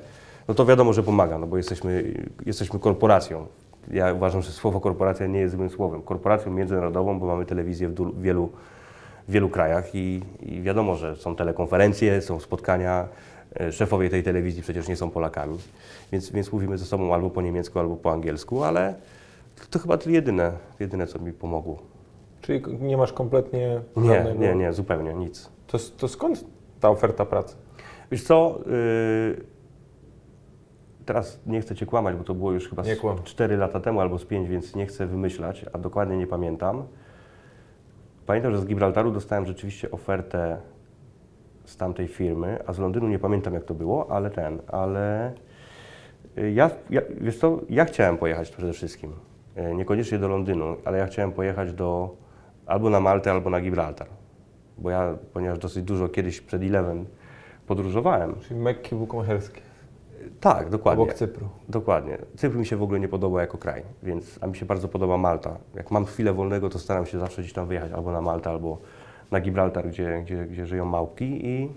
no to wiadomo, że pomaga, no bo jesteśmy, jesteśmy korporacją. Ja uważam, że słowo korporacja nie jest złym słowem. Korporacją międzynarodową, bo mamy telewizję w wielu, wielu krajach i, i wiadomo, że są telekonferencje, są spotkania, E, szefowie tej telewizji przecież nie są Polakami, więc, więc mówimy ze sobą albo po niemiecku, albo po angielsku, ale to chyba to jedyne, jedyne co mi pomogło. Czyli nie masz kompletnie... Nie, nie, nie, zupełnie nic. To, to skąd ta oferta pracy? Wiesz co, yy, teraz nie chcę Cię kłamać, bo to było już chyba 4 lata temu albo z 5, więc nie chcę wymyślać, a dokładnie nie pamiętam. Pamiętam, że z Gibraltaru dostałem rzeczywiście ofertę z tamtej firmy, a z Londynu nie pamiętam jak to było, ale ten, ale Y, Ja, ja, wiesz co, ja chciałem pojechać przede wszystkim. Y, Niekoniecznie do Londynu, ale ja chciałem pojechać do albo na Maltę, albo na Gibraltar. Bo ja, ponieważ dosyć dużo kiedyś przed Eleven podróżowałem. Czyli Mekki bukmacherskie, Tak, dokładnie. obok Cypru. Dokładnie. Cypr mi się w ogóle nie podoba jako kraj, więc a mi się bardzo podoba Malta. Jak mam chwilę wolnego, to staram się zawsze gdzieś tam wyjechać albo na Maltę, albo na Gibraltar, gdzie, gdzie, gdzie żyją małpki i,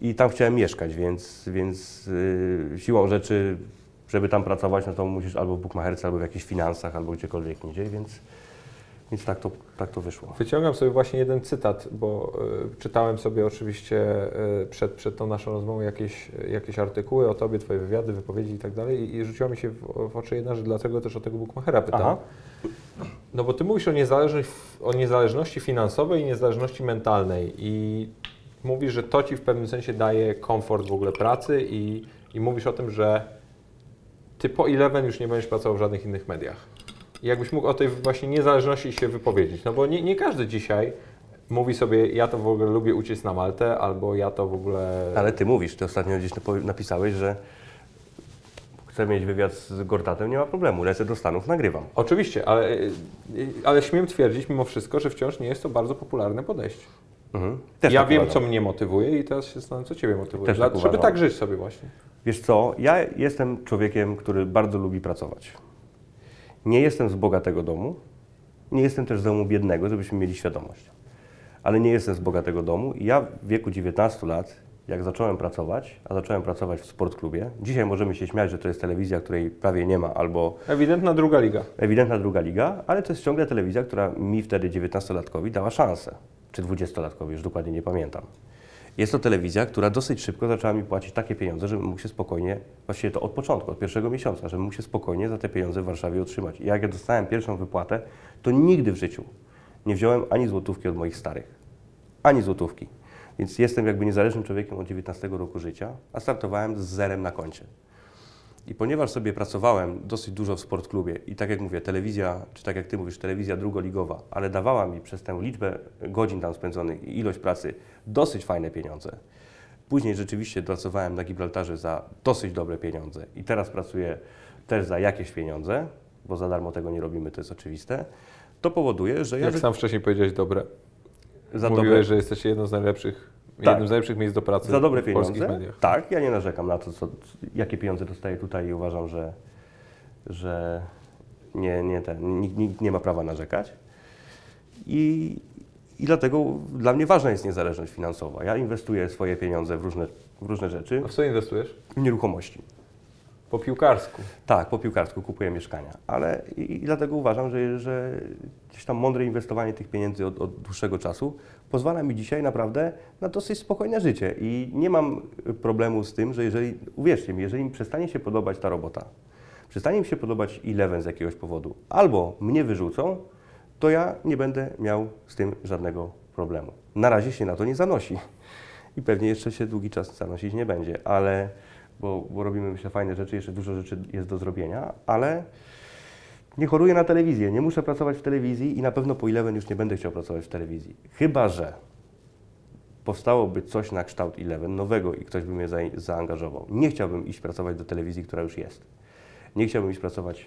i tam chciałem mieszkać, więc, więc yy, siłą rzeczy, żeby tam pracować, no to musisz albo w bukmacherce, albo w jakichś finansach, albo gdziekolwiek indziej, więc, więc tak, to, tak to wyszło. Wyciągam sobie właśnie jeden cytat, bo y, czytałem sobie oczywiście y, przed, przed tą naszą rozmową jakieś, jakieś artykuły o tobie, twoje wywiady, wypowiedzi i tak dalej i, rzuciła mi się w, w oczy jedna rzecz, dlatego też o tego Bukmachera pytam. Aha. No bo ty mówisz o, o niezależności finansowej i niezależności mentalnej i mówisz, że to ci w pewnym sensie daje komfort w ogóle pracy i, i mówisz o tym, że ty po Eleven już nie będziesz pracował w żadnych innych mediach. Jakbyś mógł o tej właśnie niezależności się wypowiedzieć, no bo nie, nie każdy dzisiaj mówi sobie, ja to w ogóle lubię uciec na Maltę, albo ja to w ogóle... Ale ty mówisz, ty ostatnio gdzieś napisałeś, że chcę mieć wywiad z Gortatem, nie ma problemu, lecę do Stanów, nagrywam. Oczywiście, ale, y, ale śmiem twierdzić mimo wszystko, że wciąż nie jest to bardzo popularne podejście. Mhm. Ja tak wiem, uważam. co mnie motywuje i teraz się zastanawiam, co Ciebie motywuje. Też tak żeby uważam. tak żyć sobie właśnie. Wiesz co, ja jestem człowiekiem, który bardzo lubi pracować. Nie jestem z bogatego domu, nie jestem też z domu biednego, żebyśmy mieli świadomość. Ale nie jestem z bogatego domu i ja w wieku 19 lat, jak zacząłem pracować, a zacząłem pracować w sportklubie, dzisiaj możemy się śmiać, że to jest telewizja, której prawie nie ma, albo Ewidentna druga liga. ewidentna druga liga, ale to jest ciągle telewizja, która mi wtedy 19-latkowi dała szansę. Czy 20-latkowi, już dokładnie nie pamiętam. Jest to telewizja, która dosyć szybko zaczęła mi płacić takie pieniądze, żebym mógł się spokojnie, właściwie to od początku, od pierwszego miesiąca, żebym mógł się spokojnie za te pieniądze w Warszawie utrzymać. I jak ja dostałem pierwszą wypłatę, to nigdy w życiu nie wziąłem ani złotówki od moich starych. Ani złotówki. Więc jestem jakby niezależnym człowiekiem od 19 roku życia, a startowałem z zerem na koncie. I ponieważ sobie pracowałem dosyć dużo w sportklubie i tak jak mówię, telewizja, czy tak jak Ty mówisz, telewizja drugoligowa, ale dawała mi przez tę liczbę godzin tam spędzonych i ilość pracy dosyć fajne pieniądze. Później rzeczywiście pracowałem na Gibraltarze za dosyć dobre pieniądze i teraz pracuję też za jakieś pieniądze, bo za darmo tego nie robimy, to jest oczywiste. To powoduje, że ja Jak sam wcześniej powiedziałeś, dobre. za Mówiłeś, dobre, że jesteście jedno z najlepszych, Tak. jednym z najlepszych miejsc do pracy za dobre w polskich pieniądze. mediach. Tak, ja nie narzekam na to, co, jakie pieniądze dostaję tutaj i uważam, że, że nie, nie, ten, nikt, nikt nie ma prawa narzekać. I, I dlatego dla mnie ważna jest niezależność finansowa. Ja inwestuję swoje pieniądze w różne, w różne rzeczy, A w co inwestujesz? w nieruchomości. Po piłkarsku. Tak, po piłkarsku kupuję mieszkania, ale i, i dlatego uważam, że, że gdzieś tam mądre inwestowanie tych pieniędzy od, od dłuższego czasu pozwala mi dzisiaj naprawdę na dosyć spokojne życie i nie mam problemu z tym, że jeżeli, uwierzcie mi, jeżeli mi przestanie się podobać ta robota, przestanie mi się podobać Eleven z jakiegoś powodu, albo mnie wyrzucą, to ja nie będę miał z tym żadnego problemu. Na razie się na to nie zanosi i pewnie jeszcze się długi czas zanosić nie będzie, ale bo, bo robimy myślę fajne rzeczy, jeszcze dużo rzeczy jest do zrobienia, ale nie choruję na telewizję, nie muszę pracować w telewizji i na pewno po Eleven już nie będę chciał pracować w telewizji. Chyba, że powstałoby coś na kształt Eleven nowego i ktoś by mnie za, zaangażował. Nie chciałbym iść pracować do telewizji, która już jest. Nie chciałbym iść pracować.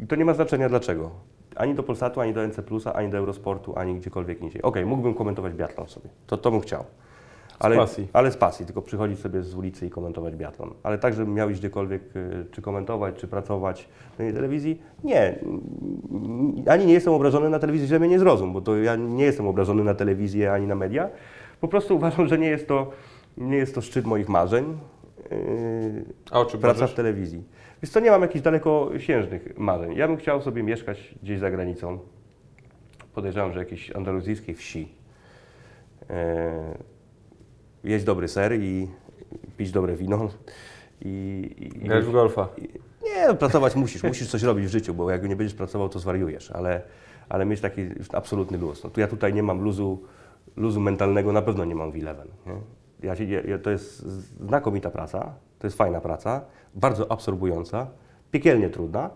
I to nie ma znaczenia dlaczego. Ani do Polsatu, ani do NC, ani do Eurosportu, ani gdziekolwiek indziej. Okej, mógłbym komentować biatlon sobie. To, to bym chciał. Ale, pasji. ale z pasji, tylko przychodzić sobie z ulicy i komentować biatlon. Ale tak, żebym miał iść gdziekolwiek, y, czy komentować, czy pracować na tej telewizji, nie. Ani nie jestem obrażony na telewizję, że mnie nie zrozum, bo to ja nie jestem obrażony na telewizję ani na media. Po prostu uważam, że nie jest to, nie jest to szczyt moich marzeń. Yy, A o czym praca marzysz? w telewizji. Więc to nie mam jakichś dalekosiężnych marzeń. Ja bym chciał sobie mieszkać gdzieś za granicą. Podejrzewam, że jakiejś andaluzyjskiej wsi. E, jeść dobry ser i pić dobre wino. I, i, i Grać w golfa. nie, no, pracować musisz, musisz coś robić w życiu, bo jak nie będziesz pracował, to zwariujesz, ale, ale mieć taki absolutny luz. No, tu ja tutaj nie mam luzu, luzu mentalnego, na pewno nie mam w Eleven. Nie? Ja się, ja, to jest znakomita praca, to jest fajna praca, bardzo absorbująca, piekielnie trudna,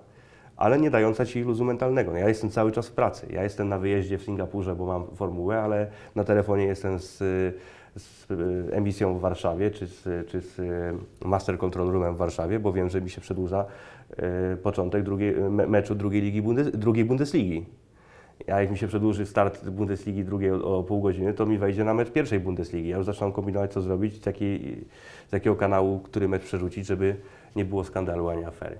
ale nie dająca Ci luzu mentalnego. No, ja jestem cały czas w pracy. Ja jestem na wyjeździe w Singapurze, bo mam formułę, ale na telefonie jestem z, z e, emisją w Warszawie, czy z, czy z e, Master Control Roomem w Warszawie, bo wiem, że mi się przedłuża e, początek drugiej, me, meczu drugiej, ligi drugiej Bundesligi. A jak mi się przedłuży start Bundesligi drugiej o, o pół godziny, to mi wejdzie na mecz pierwszej Bundesligi. Ja już zaczynam kombinować, co zrobić, z, jakiej, z jakiego kanału, który mecz przerzucić, żeby nie było skandalu ani afery.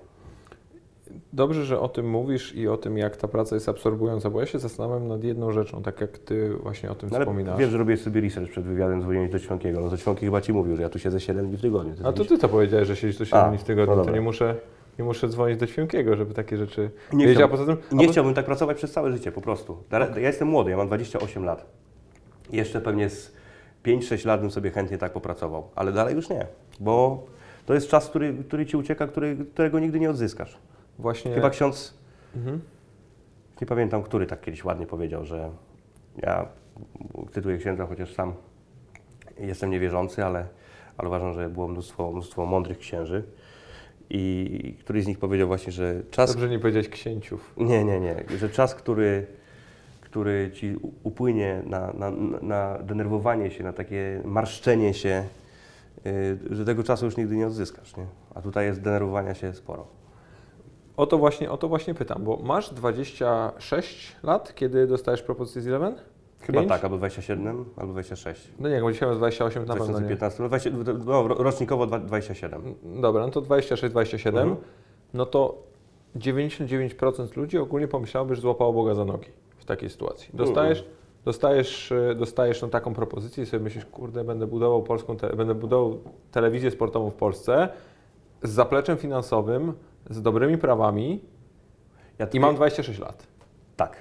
Dobrze, że o tym mówisz i o tym, jak ta praca jest absorbująca, bo ja się zastanawiam nad jedną rzeczą, tak jak Ty właśnie o tym No, wspominasz. wiem, że robię sobie research przed wywiadem, dzwoniłem do Ćwiąkiego. No to Ćwiąki chyba Ci mówił, że ja tu siedzę 7 dni w tygodniu. A to Ty to powiedziałeś, że siedzisz tu 7 A, dni w tygodniu, no to nie muszę, nie muszę dzwonić do Świękiego, żeby takie rzeczy Nie wiedzieć, chciałbym- tym... Nie po- chciałbym tak pracować przez całe życie, po prostu. Ja jestem młody, ja mam 28 lat. Jeszcze pewnie z 5-6 lat bym sobie chętnie tak popracował, ale dalej już nie, bo to jest czas, który, który Ci ucieka, który, którego nigdy nie odzyskasz. Właśnie... Chyba ksiądz, Mhm. nie pamiętam, który tak kiedyś ładnie powiedział, że ja cytuję księdza, chociaż sam jestem niewierzący, ale, ale uważam, że było mnóstwo, mnóstwo mądrych księży i któryś z nich powiedział właśnie, że czas, Dobrze nie powiedzieć księciów. Nie, nie, nie. Że czas, który, który ci upłynie na, na, na denerwowanie się, na takie marszczenie się, y, że tego czasu już nigdy nie odzyskasz. Nie? A tutaj jest denerwowania się sporo. O to właśnie, o to właśnie pytam, bo masz 26 lat, kiedy dostajesz propozycję z Eleven? Chyba tak, albo 27, albo 26. No nie, bo dzisiaj mam 28, na W pewno nie. 2015, no, 20, no ro- rocznikowo dwa- 27. Dobra, no to 26, 27, Mhm. no to 99% ludzi ogólnie pomyślałoby, że złapało Boga za nogi w takiej sytuacji. Dostajesz, dostajesz, e, dostajesz no, taką propozycję i sobie myślisz, kurde, będę budował polską, te, będę budował telewizję sportową w Polsce z zapleczem finansowym, z dobrymi prawami Ja i mam 26 lat. Tak.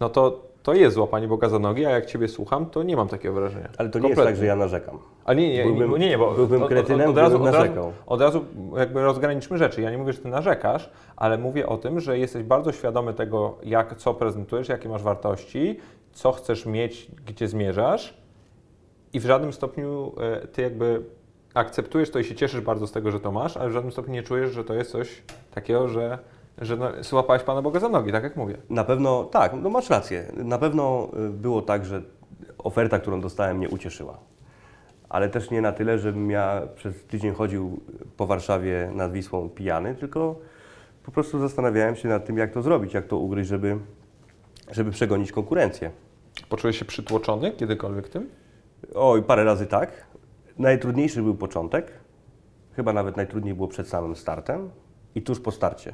No to to jest złapanie Boga za nogi, a jak Ciebie słucham, to nie mam takiego wrażenia. Ale to nie jest tak, że ja narzekam. Nie, nie, Byłbym- nie, nie, bo byłbym kretynem, od, razu, gdybym od, razu, narzekał. od razu jakby rozgraniczmy rzeczy. Ja nie mówię, że ty narzekasz, ale mówię o tym, że jesteś bardzo świadomy tego, jak, co prezentujesz, jakie masz wartości, co chcesz mieć, gdzie zmierzasz i w żadnym stopniu e, ty jakby akceptujesz to i się cieszysz bardzo z tego, że to masz, ale w żadnym stopniu nie czujesz, że to jest coś takiego, że, że no, złapałeś Pana Boga za nogi, tak jak mówię. Na pewno, tak, no masz rację. Na pewno y, było tak, że oferta, którą dostałem, mnie ucieszyła. Ale też nie na tyle, żebym ja przez tydzień chodził po Warszawie nad Wisłą pijany, tylko po prostu zastanawiałem się nad tym, jak to zrobić, jak to ugryźć, żeby, żeby przegonić konkurencję. Poczułeś się przytłoczony kiedykolwiek tym? Oj, parę razy tak. Najtrudniejszy był początek. Chyba nawet najtrudniej było przed samym startem i tuż po starcie.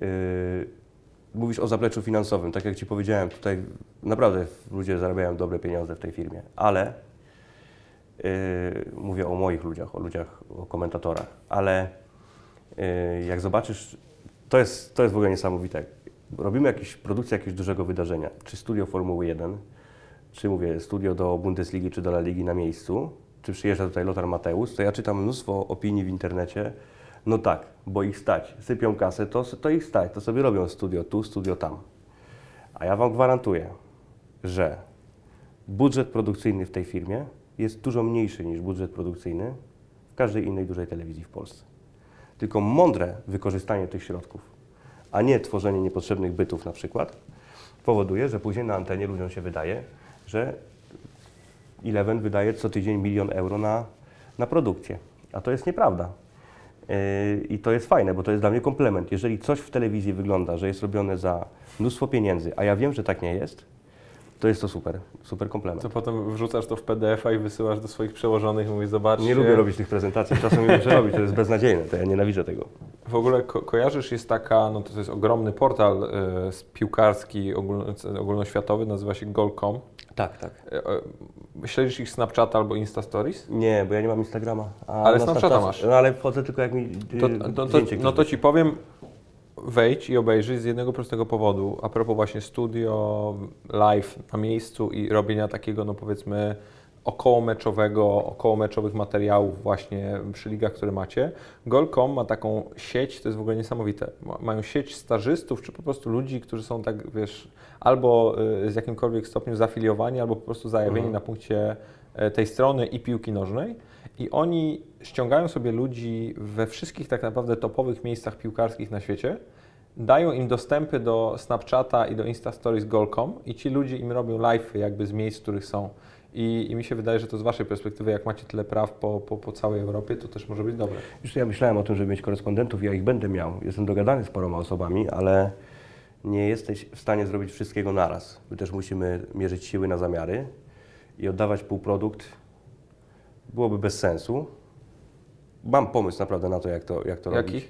Yy, mówisz o zapleczu finansowym. Tak jak Ci powiedziałem, tutaj naprawdę ludzie zarabiają dobre pieniądze w tej firmie, ale yy, mówię o moich ludziach, o ludziach, o komentatorach, ale yy, jak zobaczysz, to jest, to jest w ogóle niesamowite. Robimy jakieś, produkcję jakiegoś dużego wydarzenia, czy studio Formuły 1, czy mówię studio do Bundesligi czy do La Ligi na miejscu, czy przyjeżdża tutaj Lothar Mateusz, to ja czytam mnóstwo opinii w internecie. No tak, bo ich stać. Sypią kasę, to, to ich stać, to sobie robią studio tu, studio tam. A ja Wam gwarantuję, że budżet produkcyjny w tej firmie jest dużo mniejszy niż budżet produkcyjny w każdej innej dużej telewizji w Polsce. Tylko mądre wykorzystanie tych środków, a nie tworzenie niepotrzebnych bytów na przykład, powoduje, że później na antenie ludziom się wydaje, że Eleven wydaje co tydzień milion euro na, na produkcję. A to jest nieprawda. Yy, I to jest fajne, bo to jest dla mnie komplement. Jeżeli coś w telewizji wygląda, że jest robione za mnóstwo pieniędzy, a ja wiem, że tak nie jest, to jest to super, super komplement. To potem wrzucasz to w PDF-a i wysyłasz do swoich przełożonych i mówisz, zobaczcie. Nie lubię robić tych prezentacji, czasem nie muszę robić, to jest beznadziejne, to ja nienawidzę tego. W ogóle ko kojarzysz, jest taka, no to jest ogromny portal y, piłkarski ogólno, ogólnoświatowy, nazywa się Goal.com. Tak, tak. Y, y, śledzisz ich Snapchat albo Insta Stories? Nie, bo ja nie mam Instagrama. Ale na Snapchata Snapchat- masz. No ale wchodzę tylko jak mi To, yy, no, to, no to ci powiem, wejdź i obejrzyj z jednego prostego powodu, a propos właśnie studio, live na miejscu i robienia takiego, no powiedzmy, okołomeczowego, okołomeczowych materiałów właśnie przy ligach, które macie. Goal.com ma taką sieć, to jest w ogóle niesamowite, Ma- mają sieć stażystów, czy po prostu ludzi, którzy są tak, wiesz, albo y, z jakimkolwiek stopniu zafiliowani, albo po prostu zajawieni Mhm. na punkcie e, tej strony i piłki nożnej. I oni ściągają sobie ludzi we wszystkich tak naprawdę topowych miejscach piłkarskich na świecie dają im dostępy do Snapchata i do Insta Stories Goal.com i ci ludzie im robią live jakby z miejsc, w których są. I, I mi się wydaje, że to z Waszej perspektywy, jak macie tyle praw po, po, po całej Europie, to też może być dobre. Już ja myślałem o tym, żeby mieć korespondentów, ja ich będę miał. Jestem dogadany z paroma osobami, ale nie jesteś w stanie zrobić wszystkiego naraz. My też musimy mierzyć siły na zamiary i oddawać półprodukt byłoby bez sensu. Mam pomysł naprawdę na to, jak to, jak to Jaki? robić.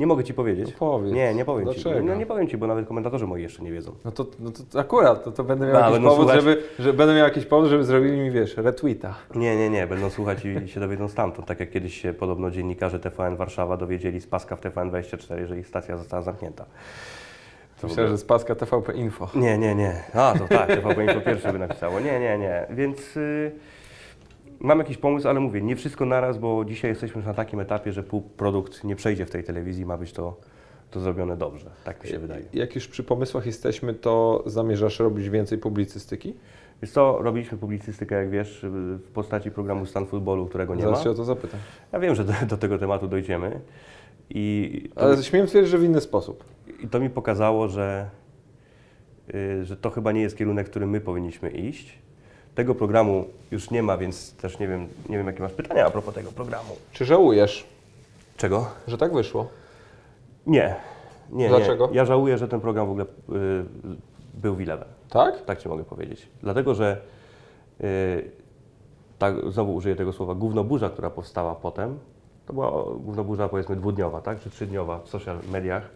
Nie mogę Ci powiedzieć. No powiedz. Nie, nie powiem Ci. Dlaczego? No nie powiem Ci, bo nawet komentatorzy moi jeszcze nie wiedzą. No to, no to akurat, to, to będę miał A, jakiś będą powód, słuchać? żeby, że będę miał jakiś powód, żeby zrobili mi, wiesz, retweeta. Nie, nie, nie, będą słuchać i się dowiedzą stamtąd. Tak jak kiedyś się podobno dziennikarze TVN Warszawa dowiedzieli z paska w TVN24, że ich stacja została zamknięta. To Myślę, że z paska TVP Info. Nie, nie, nie. A, to tak, TVP Info pierwsze by napisało. Nie, nie, nie. Więc y, mam jakiś pomysł, ale mówię, nie wszystko naraz, bo dzisiaj jesteśmy już na takim etapie, że półprodukt nie przejdzie w tej telewizji, ma być to, to zrobione dobrze. Tak mi się wydaje. Jak już przy pomysłach jesteśmy, to zamierzasz robić więcej publicystyki? Wiesz co, robiliśmy publicystykę, jak wiesz, w postaci programu Stan Futbolu, którego nie Zaraz ma. się o to zapytam. Ja wiem, że do, do tego tematu dojdziemy. I Ale śmiem twierdzić, że w inny sposób. I to mi pokazało, że, y, że to chyba nie jest kierunek, w którym my powinniśmy iść. Tego programu już nie ma, więc też nie wiem, nie wiem jakie masz pytania a propos tego programu. Czy żałujesz, Czego? że tak wyszło? Nie. nie Dlaczego? Nie. Ja żałuję, że ten program w ogóle y, był w Eleven. Tak? Tak Ci mogę powiedzieć. Dlatego, że y, tak, znowu użyję tego słowa, gównoburza, która powstała potem, to była gównoburza powiedzmy dwudniowa, tak, czy trzydniowa w social mediach,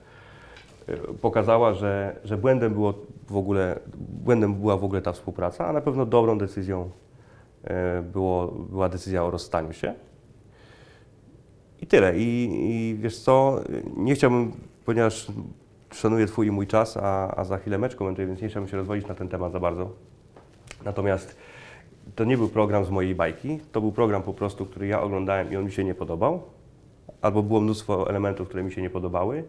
pokazała, że, że błędem, było w ogóle, błędem była w ogóle ta współpraca, a na pewno dobrą decyzją y, było, była decyzja o rozstaniu się. I tyle. I, I wiesz co, nie chciałbym, ponieważ szanuję Twój i mój czas, a, a za chwilę mecz komentuję, więc nie chciałbym się rozwodzić na ten temat za bardzo. Natomiast to nie był program z mojej bajki, to był program po prostu, który ja oglądałem i on mi się nie podobał. Albo było mnóstwo elementów, które mi się nie podobały.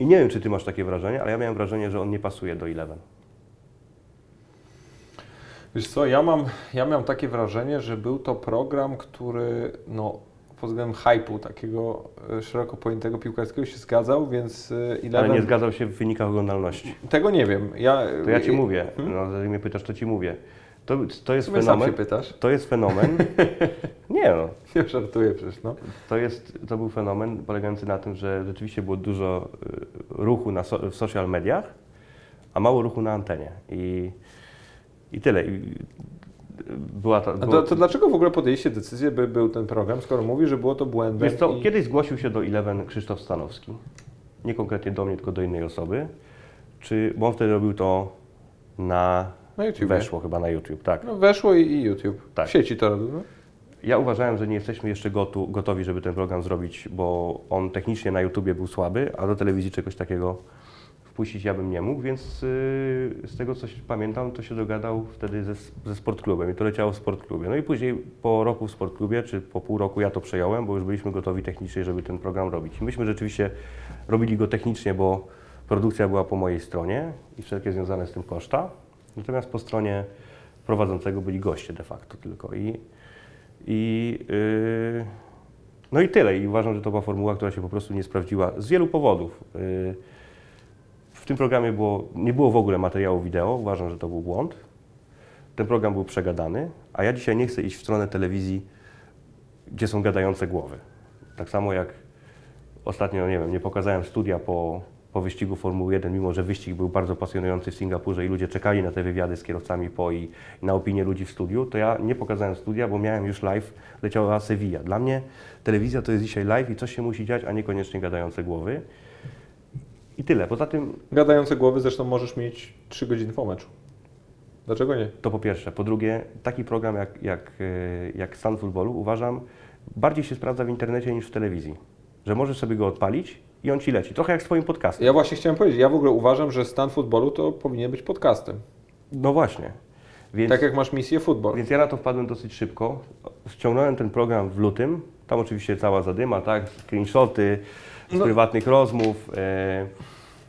I nie wiem, czy Ty masz takie wrażenie, ale ja miałem wrażenie, że on nie pasuje do Eleven. Wiesz co, ja mam, ja miałem takie wrażenie, że był to program, który no, pod względem hype'u takiego e, szeroko pojętego piłkarskiego się zgadzał, więc e, Ale Eleven... nie zgadzał się w wynikach oglądalności. Tego nie wiem. Ja, To ja Ci i- mówię, Hmm? no, jeżeli mnie pytasz, to Ci mówię. To, to jest Sobie sam się fenomen. pytasz. To jest fenomen. Nie no, Nie żartuję przecież, no. To, jest, to był fenomen polegający na tym, że rzeczywiście było dużo y, ruchu na so, w social mediach, a mało ruchu na antenie. I, i tyle. I, y, była ta, było, to, to dlaczego w ogóle podjęliście decyzję, by był ten program, skoro mówi, że było to błędem? Wiesz co, i- kiedyś zgłosił się do Eleven Krzysztof Stanowski. Nie konkretnie do mnie, tylko do innej osoby. Czy, bo on wtedy robił to na... Na YouTubie. Weszło chyba na YouTube, tak. No, weszło i, i YouTube. Tak. W sieci to robił, no? Ja uważałem, że nie jesteśmy jeszcze gotu, gotowi, żeby ten program zrobić, bo on technicznie na YouTubie był słaby, a do telewizji czegoś takiego wpuścić ja bym nie mógł, więc yy, z tego co się pamiętam, to się dogadał wtedy ze, ze Sportklubem i to leciało w Sportklubie. No i później po roku w Sportklubie, czy po pół roku ja to przejąłem, bo już byliśmy gotowi technicznie, żeby ten program robić. I myśmy rzeczywiście robili go technicznie, bo produkcja była po mojej stronie i wszelkie związane z tym koszta, natomiast po stronie prowadzącego byli goście de facto tylko. I, i, yy, no i tyle. I uważam, że to była formuła, która się po prostu nie sprawdziła z wielu powodów. Yy, w tym programie było, nie było w ogóle materiału wideo. Uważam, że to był błąd. Ten program był przegadany, a ja dzisiaj nie chcę iść w stronę telewizji, gdzie są gadające głowy. Tak samo jak ostatnio, nie wiem, nie pokazałem studia po, po wyścigu Formuły 1, mimo że wyścig był bardzo pasjonujący w Singapurze i ludzie czekali na te wywiady z kierowcami po i, na opinię ludzi w studiu, to ja nie pokazałem studia, bo miałem już live, leciała Sevilla. Dla mnie telewizja to jest dzisiaj live i coś się musi dziać, a niekoniecznie gadające głowy. I tyle. Poza tym Gadające głowy zresztą możesz mieć 3 godziny po meczu. Dlaczego nie? To po pierwsze. Po drugie, taki program jak, jak, e, jak Stan Futbolu uważam bardziej się sprawdza w internecie niż w telewizji. Że możesz sobie go odpalić i on ci leci. Trochę jak z twoim podcastem. Ja właśnie chciałem powiedzieć, ja w ogóle uważam, że stan futbolu to powinien być podcastem. No właśnie. Więc, Tak jak masz misję futbol. więc ja na to wpadłem dosyć szybko. Ściągnąłem ten program w lutym. Tam oczywiście cała zadyma, tak? Screenshoty z No. prywatnych rozmów, e,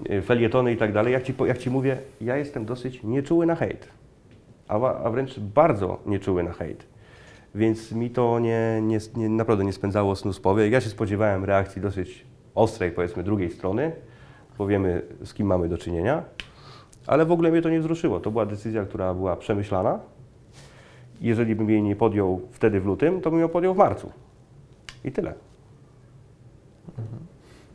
e, felietony i tak dalej. Jak ci, jak ci mówię, ja jestem dosyć nieczuły na hejt. A, a wręcz bardzo nieczuły na hejt. Więc mi to nie, nie, nie, naprawdę nie spędzało snu z powiek. Ja się spodziewałem reakcji dosyć ostrej, powiedzmy, drugiej strony, powiemy z kim mamy do czynienia, ale w ogóle mnie to nie wzruszyło. To była decyzja, która była przemyślana. Jeżeli bym jej nie podjął wtedy w lutym, to bym ją podjął w marcu. I tyle.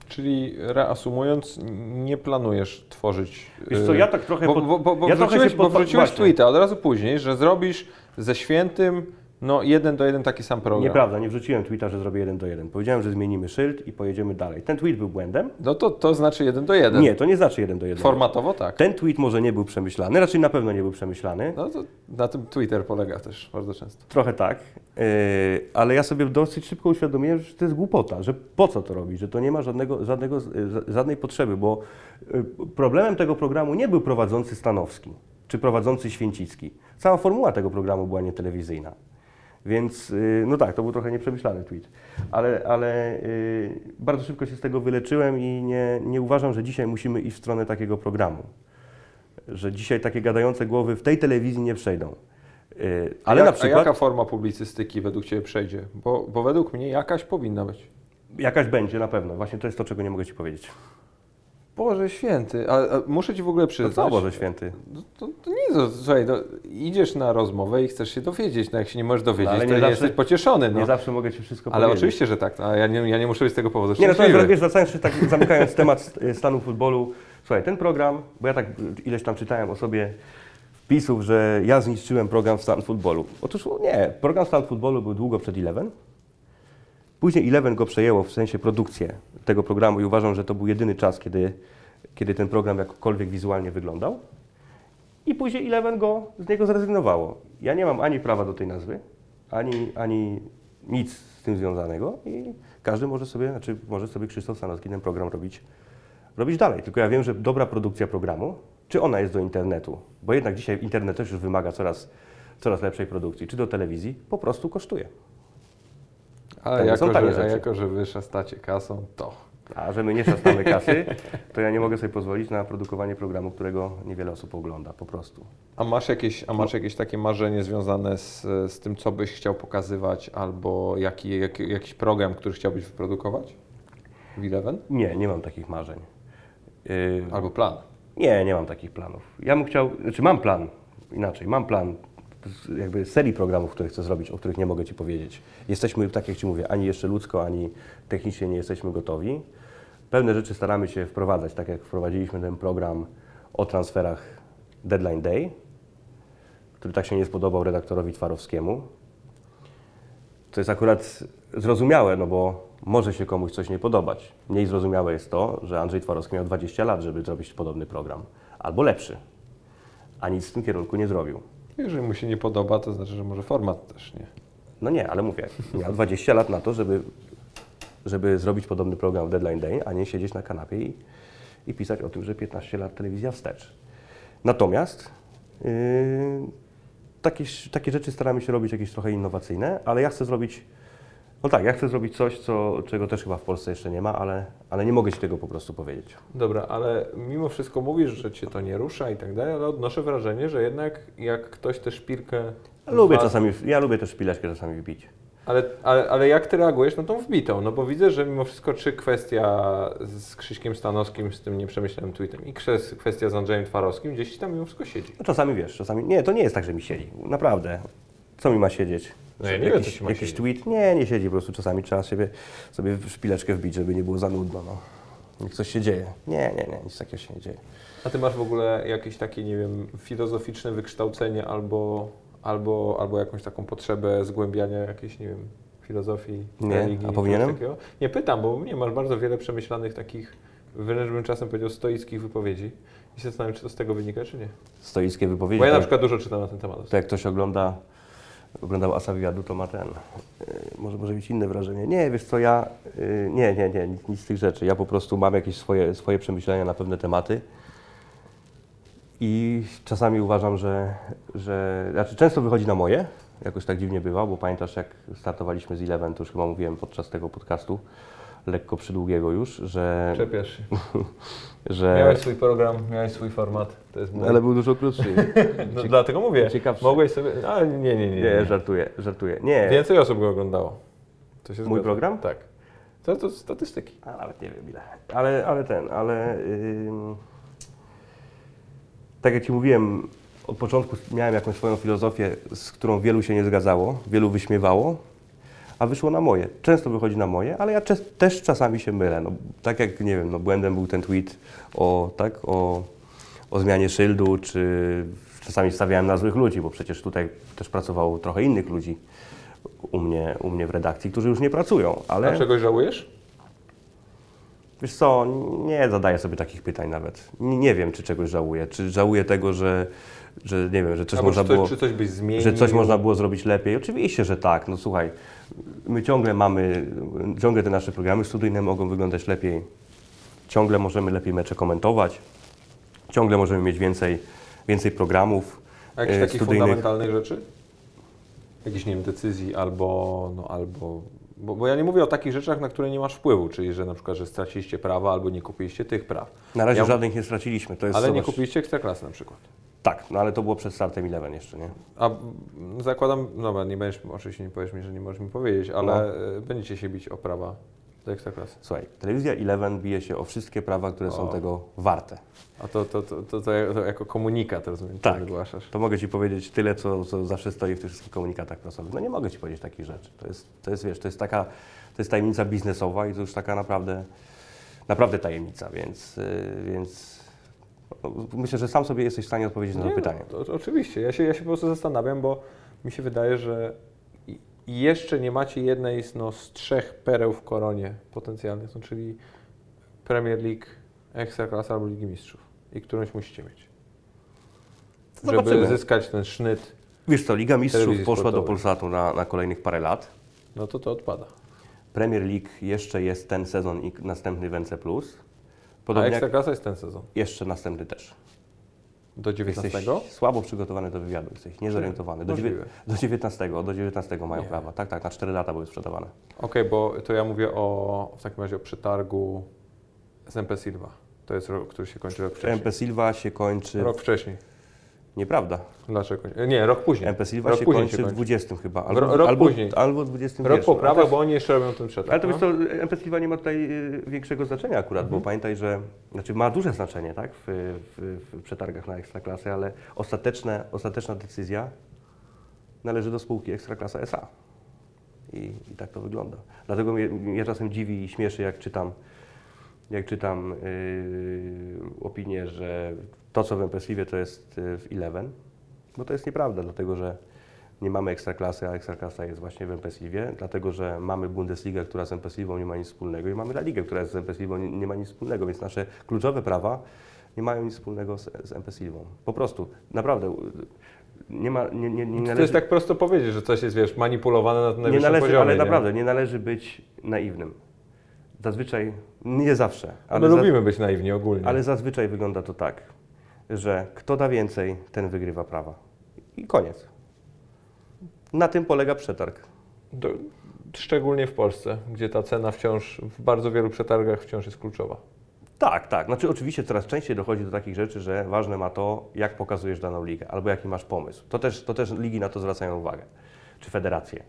Czyli reasumując, nie planujesz tworzyć. Wiesz co, y, ja tak trochę Bo, bo, bo, bo ja trochę wrzuciłeś, się bo pod- wrzuciłeś właśnie. tweeta od razu później, że zrobisz ze świętym no jeden do jeden taki sam program. Nieprawda, nie wrzuciłem tweeta, że zrobię jeden do jeden. Powiedziałem, że zmienimy szyld i pojedziemy dalej. Ten tweet był błędem. No to, to znaczy jeden do jeden. Nie, to nie znaczy jeden do jeden. Formatowo tak. Ten tweet może nie był przemyślany, raczej na pewno nie był przemyślany. No to na tym Twitter polega też bardzo często. Trochę tak, yy, ale ja sobie dosyć szybko uświadomiłem, że to jest głupota, że po co to robić, że to nie ma żadnego, żadnego, ża- żadnej potrzeby, bo yy, problemem tego programu nie był prowadzący Stanowski czy prowadzący Święcicki. Cała formuła tego programu była nietelewizyjna. Więc yy, no tak, to był trochę nieprzemyślany tweet, ale, ale yy, bardzo szybko się z tego wyleczyłem i nie, nie uważam, że dzisiaj musimy iść w stronę takiego programu. Że dzisiaj takie gadające głowy w tej telewizji nie przejdą. Yy, ale jak, na przykład... A jaka forma publicystyki według Ciebie przejdzie? Bo, bo według mnie jakaś powinna być. Jakaś będzie na pewno. Właśnie to jest to, czego nie mogę Ci powiedzieć. Boże święty, a, a muszę Ci w ogóle To przyznać. co, Boże Święty? No to, to nie, no, słuchaj, no, idziesz na rozmowę i chcesz się dowiedzieć, no jak się nie możesz dowiedzieć, No, ale to nie nie zawsze- jesteś pocieszony, no. Nie zawsze mogę Ci wszystko Ale powiedzieć. oczywiście, że tak, a ja nie, ja nie muszę być z tego powodu Nie, no to szczęśliwy. wiesz, wracając się tak, zamykając temat y, stanu futbolu. Słuchaj, ten program, bo ja tak y, ileś tam czytałem o sobie wpisów, że ja zniszczyłem program stan futbolu. Otóż no nie, program stan futbolu był długo przed Eleven. Później Eleven go przejęło w sensie produkcję tego programu i uważam, że to był jedyny czas, kiedy, kiedy ten program jakkolwiek wizualnie wyglądał. I później Eleven go z niego zrezygnowało. Ja nie mam ani prawa do tej nazwy, ani, ani nic z tym związanego i każdy może sobie, znaczy może sobie Krzysztof Stanowski ten program robić, robić dalej. Tylko ja wiem, że dobra produkcja programu, czy ona jest do internetu, bo jednak dzisiaj internet też już wymaga coraz, coraz lepszej produkcji, czy do telewizji, po prostu kosztuje. Są jako, tanie że, a rzeczy. jako, że wy szastacie kasą, to... A że my nie szastamy kasy, to ja nie mogę sobie pozwolić na produkowanie programu, którego niewiele osób ogląda, po prostu. A masz jakieś, a masz jakieś takie marzenie związane z, z tym, co byś chciał pokazywać, albo jaki, jaki, jakiś program, który chciałbyś wyprodukować w Eleven? Nie, nie mam takich marzeń. Yy, Albo plan? Nie, nie mam takich planów. Ja bym chciał, znaczy mam plan, inaczej, mam plan jakby serii programów, które chcę zrobić, o których nie mogę Ci powiedzieć. Jesteśmy, tak jak Ci mówię, ani jeszcze ludzko, ani technicznie nie jesteśmy gotowi. Pewne rzeczy staramy się wprowadzać, tak jak wprowadziliśmy ten program o transferach Deadline Day, który tak się nie spodobał redaktorowi Twarowskiemu. To jest akurat zrozumiałe, no bo może się komuś coś nie podobać. Mniej zrozumiałe jest to, że Andrzej Twarowski miał 20 lat, żeby zrobić podobny program. Albo lepszy. A nic w tym kierunku nie zrobił. Jeżeli mu się nie podoba, to znaczy, że może format też nie. No nie, ale mówię, miał 20 lat na to, żeby, żeby zrobić podobny program w Deadline Day, a nie siedzieć na kanapie i, i pisać o tym, że 15 lat telewizja wstecz. Natomiast yy, takie, takie rzeczy staramy się robić jakieś trochę innowacyjne, ale ja chcę zrobić, no tak, ja chcę zrobić coś, co, czego też chyba w Polsce jeszcze nie ma, ale, ale nie mogę Ci tego po prostu powiedzieć. Dobra, ale mimo wszystko mówisz, że cię to nie rusza i tak dalej, ale odnoszę wrażenie, że jednak jak ktoś tę szpilkę... Lubię wa- czasami, ja lubię też szpileczkę czasami wbić. Ale, ale, ale jak ty reagujesz na tą wbitą? No bo widzę, że mimo wszystko czy kwestia z Krzyśkiem Stanowskim, z tym nieprzemyślanym tweetem i kwes- kwestia z Andrzejem Twarowskim gdzieś tam mimo wszystko siedzi. No czasami wiesz, czasami. Nie, to nie jest tak, że mi siedzi. Naprawdę. Co mi ma siedzieć? No ja nie jakiś, wiem, co ma jakiś siedzieć. tweet? Nie, nie siedzi. Po prostu czasami trzeba sobie w szpileczkę wbić, żeby nie było za nudno. No. Niech coś się dzieje. Nie, nie, nie, nic takiego się nie dzieje. A ty masz w ogóle jakieś takie, nie wiem, filozoficzne wykształcenie albo, albo, albo jakąś taką potrzebę zgłębiania jakiejś, nie wiem, filozofii, Nie, religii? a powinienem? Takiego? Nie pytam, bo nie masz bardzo wiele przemyślanych takich, wręcz bym czasem powiedział, stoickich wypowiedzi. I się zastanawiam, czy to z tego wynika, czy nie. Stoickie wypowiedzi. Bo ja na przykład dużo czytam na ten temat. To jak ktoś ogląda, oglądał Asa Wywiadu, to ma ten, yy, może, może mieć inne wrażenie. Nie, wiesz co, ja, yy, nie, nie, nie, nic, nic z tych rzeczy. Ja po prostu mam jakieś swoje, swoje przemyślenia na pewne tematy i czasami uważam, że, że, znaczy często wychodzi na moje, jakoś tak dziwnie bywa, bo pamiętasz jak startowaliśmy z Eleven, to już chyba mówiłem podczas tego podcastu, lekko przydługiego już, że, Czepiasz się. że Miałeś swój program, miałeś swój format. To jest mój. ale był dużo krótszy. no, dlatego mówię. ciekawszy. Mogłeś sobie. Ale nie, nie, nie. Nie, żartuję, żartuję. Nie, Więcej osób go oglądało. To się Mój zgadza. program? Tak. To, to statystyki. A nawet nie wiem ile. Ale, ale ten, ale ym, tak jak Ci mówiłem, od początku miałem jakąś swoją filozofię, z którą wielu się nie zgadzało, wielu wyśmiewało, a wyszło na moje. Często wychodzi na moje, ale ja też czasami się mylę. No, tak jak, nie wiem, no, błędem był ten tweet o, tak, o, o zmianie szyldu, czy czasami stawiałem na złych ludzi, bo przecież tutaj też pracowało trochę innych ludzi u mnie, u mnie w redakcji, którzy już nie pracują, ale... A czegoś żałujesz? Wiesz co, nie zadaję sobie takich pytań nawet. Nie, nie wiem, czy czegoś żałuję. Czy żałuję tego, że, że nie wiem, że coś Albo można czy, było... czy coś byś zmienił? Że coś można było zrobić lepiej? Oczywiście, że tak. No słuchaj, my ciągle mamy, ciągle te nasze programy studyjne mogą wyglądać lepiej. Ciągle możemy lepiej mecze komentować. Ciągle możemy mieć więcej, więcej programów A jakieś e, takich studyjnych. fundamentalnych rzeczy? Jakichś, nie wiem, decyzji albo, no albo... Bo, bo ja nie mówię o takich rzeczach, na które nie masz wpływu, czyli że na przykład, że straciliście prawa albo nie kupiliście tych praw. Na razie Ja- żadnych nie straciliśmy. To jest, Ale nie zobacz, kupiliście Ekstraklasy na przykład. Tak, no ale to było przed startem Eleven jeszcze, nie? A zakładam, dobra, nie będziesz, oczywiście nie powiesz mi, że nie możesz mi powiedzieć, ale No. e, będziecie się bić o prawa do Ekstraklasy. Słuchaj, telewizja Eleven bije się o wszystkie prawa, które są O. tego warte. A to, to, to, to, to, jako komunikat, rozumiem, Tak. wygłaszasz. To mogę Ci powiedzieć tyle, co, co zawsze stoi w tych wszystkich komunikatach prasowych. No nie mogę Ci powiedzieć takich rzeczy. To jest, to jest wiesz, to jest taka, to jest tajemnica biznesowa i to już taka naprawdę, naprawdę tajemnica, więc, yy, więc no, myślę, że sam sobie jesteś w stanie odpowiedzieć na to Nie, pytanie. No, to, oczywiście, ja się, ja się po prostu zastanawiam, bo mi się wydaje, że jeszcze nie macie jednej z, no, z trzech pereł w koronie potencjalnych, no, czyli Premier League, Ekstraklasa albo Ligi Mistrzów. I którąś musicie mieć. Żeby Zobaczymy. zyskać ten sznyt, Wiesz co, Liga Mistrzów poszła do sportowej. Polsatu na, na kolejnych parę lat. no to to odpada. Premier League jeszcze jest ten sezon i następny w NC+. A Podobnie jak Ekstraklasa jest ten sezon. jeszcze następny też. Do 19? Jesteś słabo przygotowany do wywiadu, jesteś niezorientowany. Do, dziewię- do 19, do 19 mają Nie. prawa. Tak, tak, na 4 lata były sprzedawane. Okej, bo to ja mówię o, w takim razie o przetargu z MP Silva. To jest rok, który się kończy rok wcześniej. MP Silva się kończy. Rok wcześniej. Nieprawda. Dlaczego? nie? Rok później. MP Silva rok się później kończy się w kończy. 20 chyba. Albo, rok albo, później. albo w 21. Rok po prawach, bo oni jeszcze robią ten przetarg. Ale to no? wiesz co, MP Silva nie ma tutaj y, większego znaczenia akurat, Mhm. bo pamiętaj, że znaczy ma duże znaczenie tak, w, w, w przetargach na Ekstraklasę, ale ostateczne, ostateczna decyzja należy do spółki Ekstraklasa S.A. I, I tak to wygląda. Dlatego mnie, mnie czasem dziwi i śmieszy, jak czytam, jak czytam yy, opinię, że to, co w MP Silvie, to jest y, w Eleven, bo to jest nieprawda, dlatego że nie mamy Ekstraklasy, a Ekstraklasa jest właśnie w MP Silvie, dlatego że mamy Bundesligę, która z MP Silvą nie ma nic wspólnego i mamy La Ligę, która z MP Silvą nie, nie ma nic wspólnego, więc nasze kluczowe prawa nie mają nic wspólnego z, z MP Silvą. Po prostu, naprawdę, nie ma, nie, nie, nie To należy... jest tak prosto powiedzieć, że coś jest, wiesz, manipulowane na Nie najwyższym należy, poziomie. ale nie? naprawdę, nie należy być naiwnym. Zazwyczaj, nie zawsze, Ale lubimy być naiwni ogólnie. ale zazwyczaj wygląda to tak, że kto da więcej, ten wygrywa prawa. I koniec. Na tym polega przetarg. Do, szczególnie w Polsce, gdzie ta cena wciąż, w bardzo wielu przetargach wciąż jest kluczowa. Tak, tak. Znaczy oczywiście coraz częściej dochodzi do takich rzeczy, że ważne ma to, jak pokazujesz daną ligę, albo jaki masz pomysł. To też, to też ligi na to zwracają uwagę, czy federacje.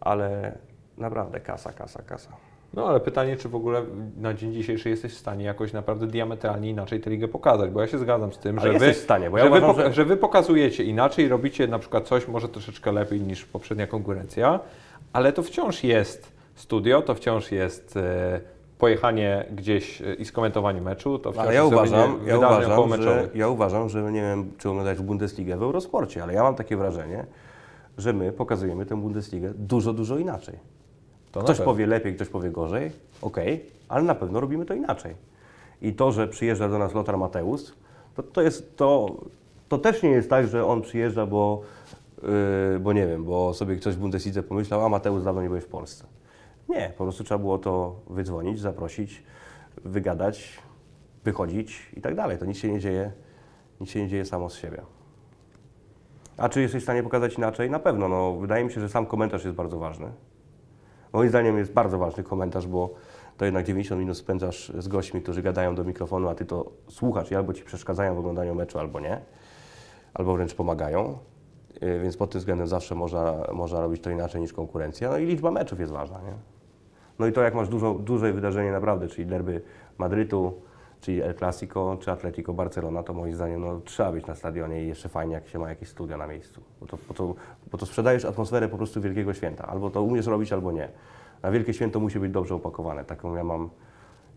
Ale naprawdę kasa, kasa, kasa. No ale pytanie, czy w ogóle na dzień dzisiejszy jesteś w stanie jakoś naprawdę diametralnie inaczej tę ligę pokazać, bo ja się zgadzam z tym, Ale że wy, w stanie, bo ja że, wy uważam, poka- że- że wy pokazujecie inaczej, robicie na przykład coś może troszeczkę lepiej niż poprzednia konkurencja, ale to wciąż jest studio, to wciąż jest e, pojechanie gdzieś e, i skomentowanie meczu, to wciąż Ale ja jest uważam, ja uważam, że, ja uważam, że nie wiem, czy oglądać Bundesligę w Eurosporcie, ale ja mam takie wrażenie, że my pokazujemy tę Bundesligę dużo, dużo inaczej. To Ktoś powie lepiej, ktoś powie gorzej, okej, ale na pewno robimy to inaczej. I to, że przyjeżdża do nas Lothar Mateusz, to, to jest to, to też nie jest tak, że on przyjeżdża, bo, yy, bo nie wiem, bo sobie ktoś w Bundeslidze pomyślał, a Mateusz dawno nie byłeś w Polsce. Nie, po prostu trzeba było to wydzwonić, zaprosić, wygadać, wychodzić i tak dalej. To nic się nie dzieje, nic się nie dzieje samo z siebie. A czy jesteś w stanie pokazać inaczej? Na pewno. No, wydaje mi się, że sam komentarz jest bardzo ważny. Moim zdaniem jest bardzo ważny komentarz, bo to jednak 90 minut spędzasz z gośćmi, którzy gadają do mikrofonu, a ty to słuchasz i albo ci przeszkadzają w oglądaniu meczu, albo nie, albo wręcz pomagają. Yy, Więc pod tym względem zawsze można, można robić to inaczej niż konkurencja. No i liczba meczów jest ważna. Nie? No i to jak masz dużo, duże wydarzenie naprawdę, czyli derby Madrytu, czyli El Clasico, czy Atletico Barcelona, to moim zdaniem no, trzeba być na stadionie i jeszcze fajnie, jak się ma jakieś studia na miejscu. Bo to, bo, to, bo to sprzedajesz atmosferę po prostu wielkiego święta. Albo to umiesz robić, albo nie. A wielkie święto musi być dobrze opakowane. Taką ja mam,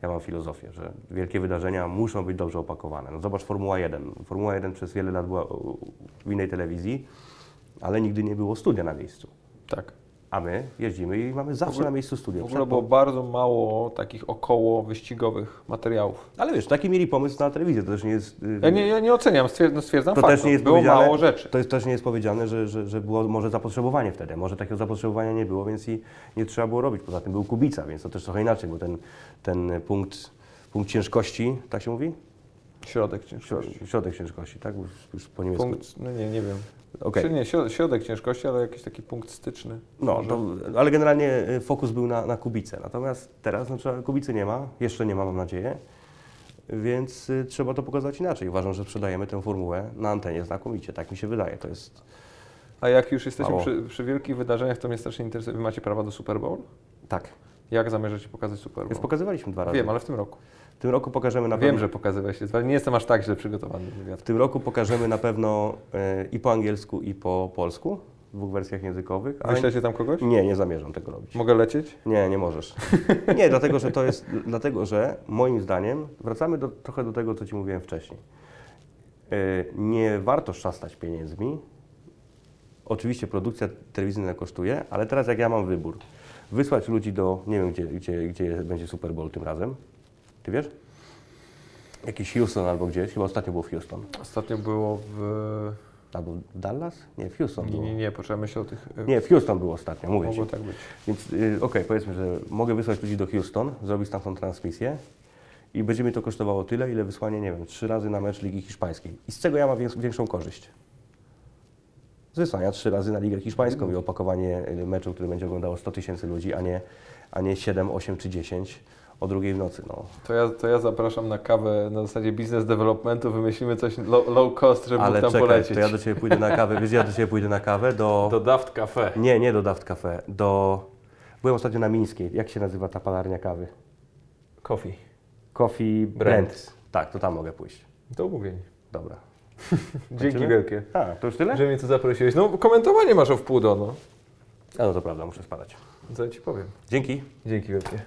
ja mam filozofię, że wielkie wydarzenia muszą być dobrze opakowane. No zobacz Formuła 1. Formuła 1 przez wiele lat była w innej telewizji, ale nigdy nie było studia na miejscu. Tak. A my jeździmy i mamy zawsze ogóle- na miejscu studio. W ogóle było bardzo mało takich około wyścigowych materiałów. Ale wiesz, taki mieli pomysł na telewizję, to też nie jest... y, Ja nie, ja nie oceniam, stwier- no stwierdzam To fakt. też nie jest było mało rzeczy. To jest, też nie jest powiedziane, że, że, że było może zapotrzebowanie wtedy. Może takiego zapotrzebowania nie było, więc i nie trzeba było robić. Poza tym był Kubica, więc to też trochę inaczej, bo ten, ten punkt, punkt ciężkości, tak się mówi? Środek Śro- ciężkości. Środek ciężkości, tak? Już, już po niemiecku. Punkt, no nie, nie wiem. Okej. Czy nie, środ- środek ciężkości, ale jakiś taki punkt styczny. No, to, ale generalnie y, fokus był na, na Kubice. Natomiast teraz znaczy, Kubicy nie ma, jeszcze nie ma, mam nadzieję, więc y, trzeba to pokazać inaczej. Uważam, że sprzedajemy tę formułę na antenie znakomicie, tak mi się wydaje. To jest A jak już jesteśmy przy, przy wielkich wydarzeniach, to mnie strasznie interesuje. Wy macie prawa do Super Bowl? tak. Jak zamierzacie pokazać Super Bowl? pokazywaliśmy dwa razy. Wiem, ale w tym roku. W tym roku pokażemy na Wiem, pewno. że pokazywaliście. Nie jestem aż tak źle przygotowany do wywiadu. W tym roku pokażemy na pewno e, i po angielsku, i po polsku, w dwóch wersjach językowych. Wyślecie tam kogoś? Nie, nie zamierzam tego robić. Mogę lecieć? Nie, nie możesz. Nie, dlatego że to jest, dlatego że moim zdaniem, wracamy do, trochę do tego, co Ci mówiłem wcześniej. E, Nie warto szastać pieniędzmi. Oczywiście produkcja telewizyjna kosztuje, ale teraz jak ja mam wybór, wysłać ludzi do, nie wiem gdzie, gdzie, gdzie będzie Super Bowl tym razem, Ty wiesz? Jakiś Houston albo gdzieś, chyba ostatnio był w Houston. Ostatnio było w... Albo Dallas? Nie, w Houston Nie, było. nie, nie, poczekaj, myślę o tych... e, Nie, w Houston było ostatnio, mówię Mogło Ci. tak być. Więc y, okej, powiedzmy, że mogę wysłać ludzi do Houston, zrobić tam tą transmisję i będzie mi to kosztowało tyle, ile wysłanie, nie wiem, trzy razy na mecz Ligi Hiszpańskiej. I z czego ja mam wię- większą korzyść? Z wysłania trzy razy na Ligę Hiszpańską i opakowanie y, meczu, który będzie oglądało 100 tysięcy ludzi, a nie, a nie 7, 8 czy 10 o drugiej w nocy. No. To ja, to ja zapraszam na kawę na zasadzie business developmentu, wymyślimy coś low, low cost, żeby Ale tam czekaj, polecieć. to ja do Ciebie pójdę na kawę, wiesz, ja do Ciebie pójdę na kawę do... Do Daft Cafe. Nie, nie do Daft Cafe, do... Byłem ostatnio na Mińskiej, jak się nazywa ta palarnia kawy? Coffee. Coffee Brand. Brand. Tak, to tam mogę pójść. Do umówienia. Dobra. Dzięki wielkie, A, to już tyle? że mnie tu zaprosiłeś. No komentowanie masz o wpół do, no. A no to prawda, muszę spadać. Co ja Ci powiem. Dzięki. Dzięki wielkie.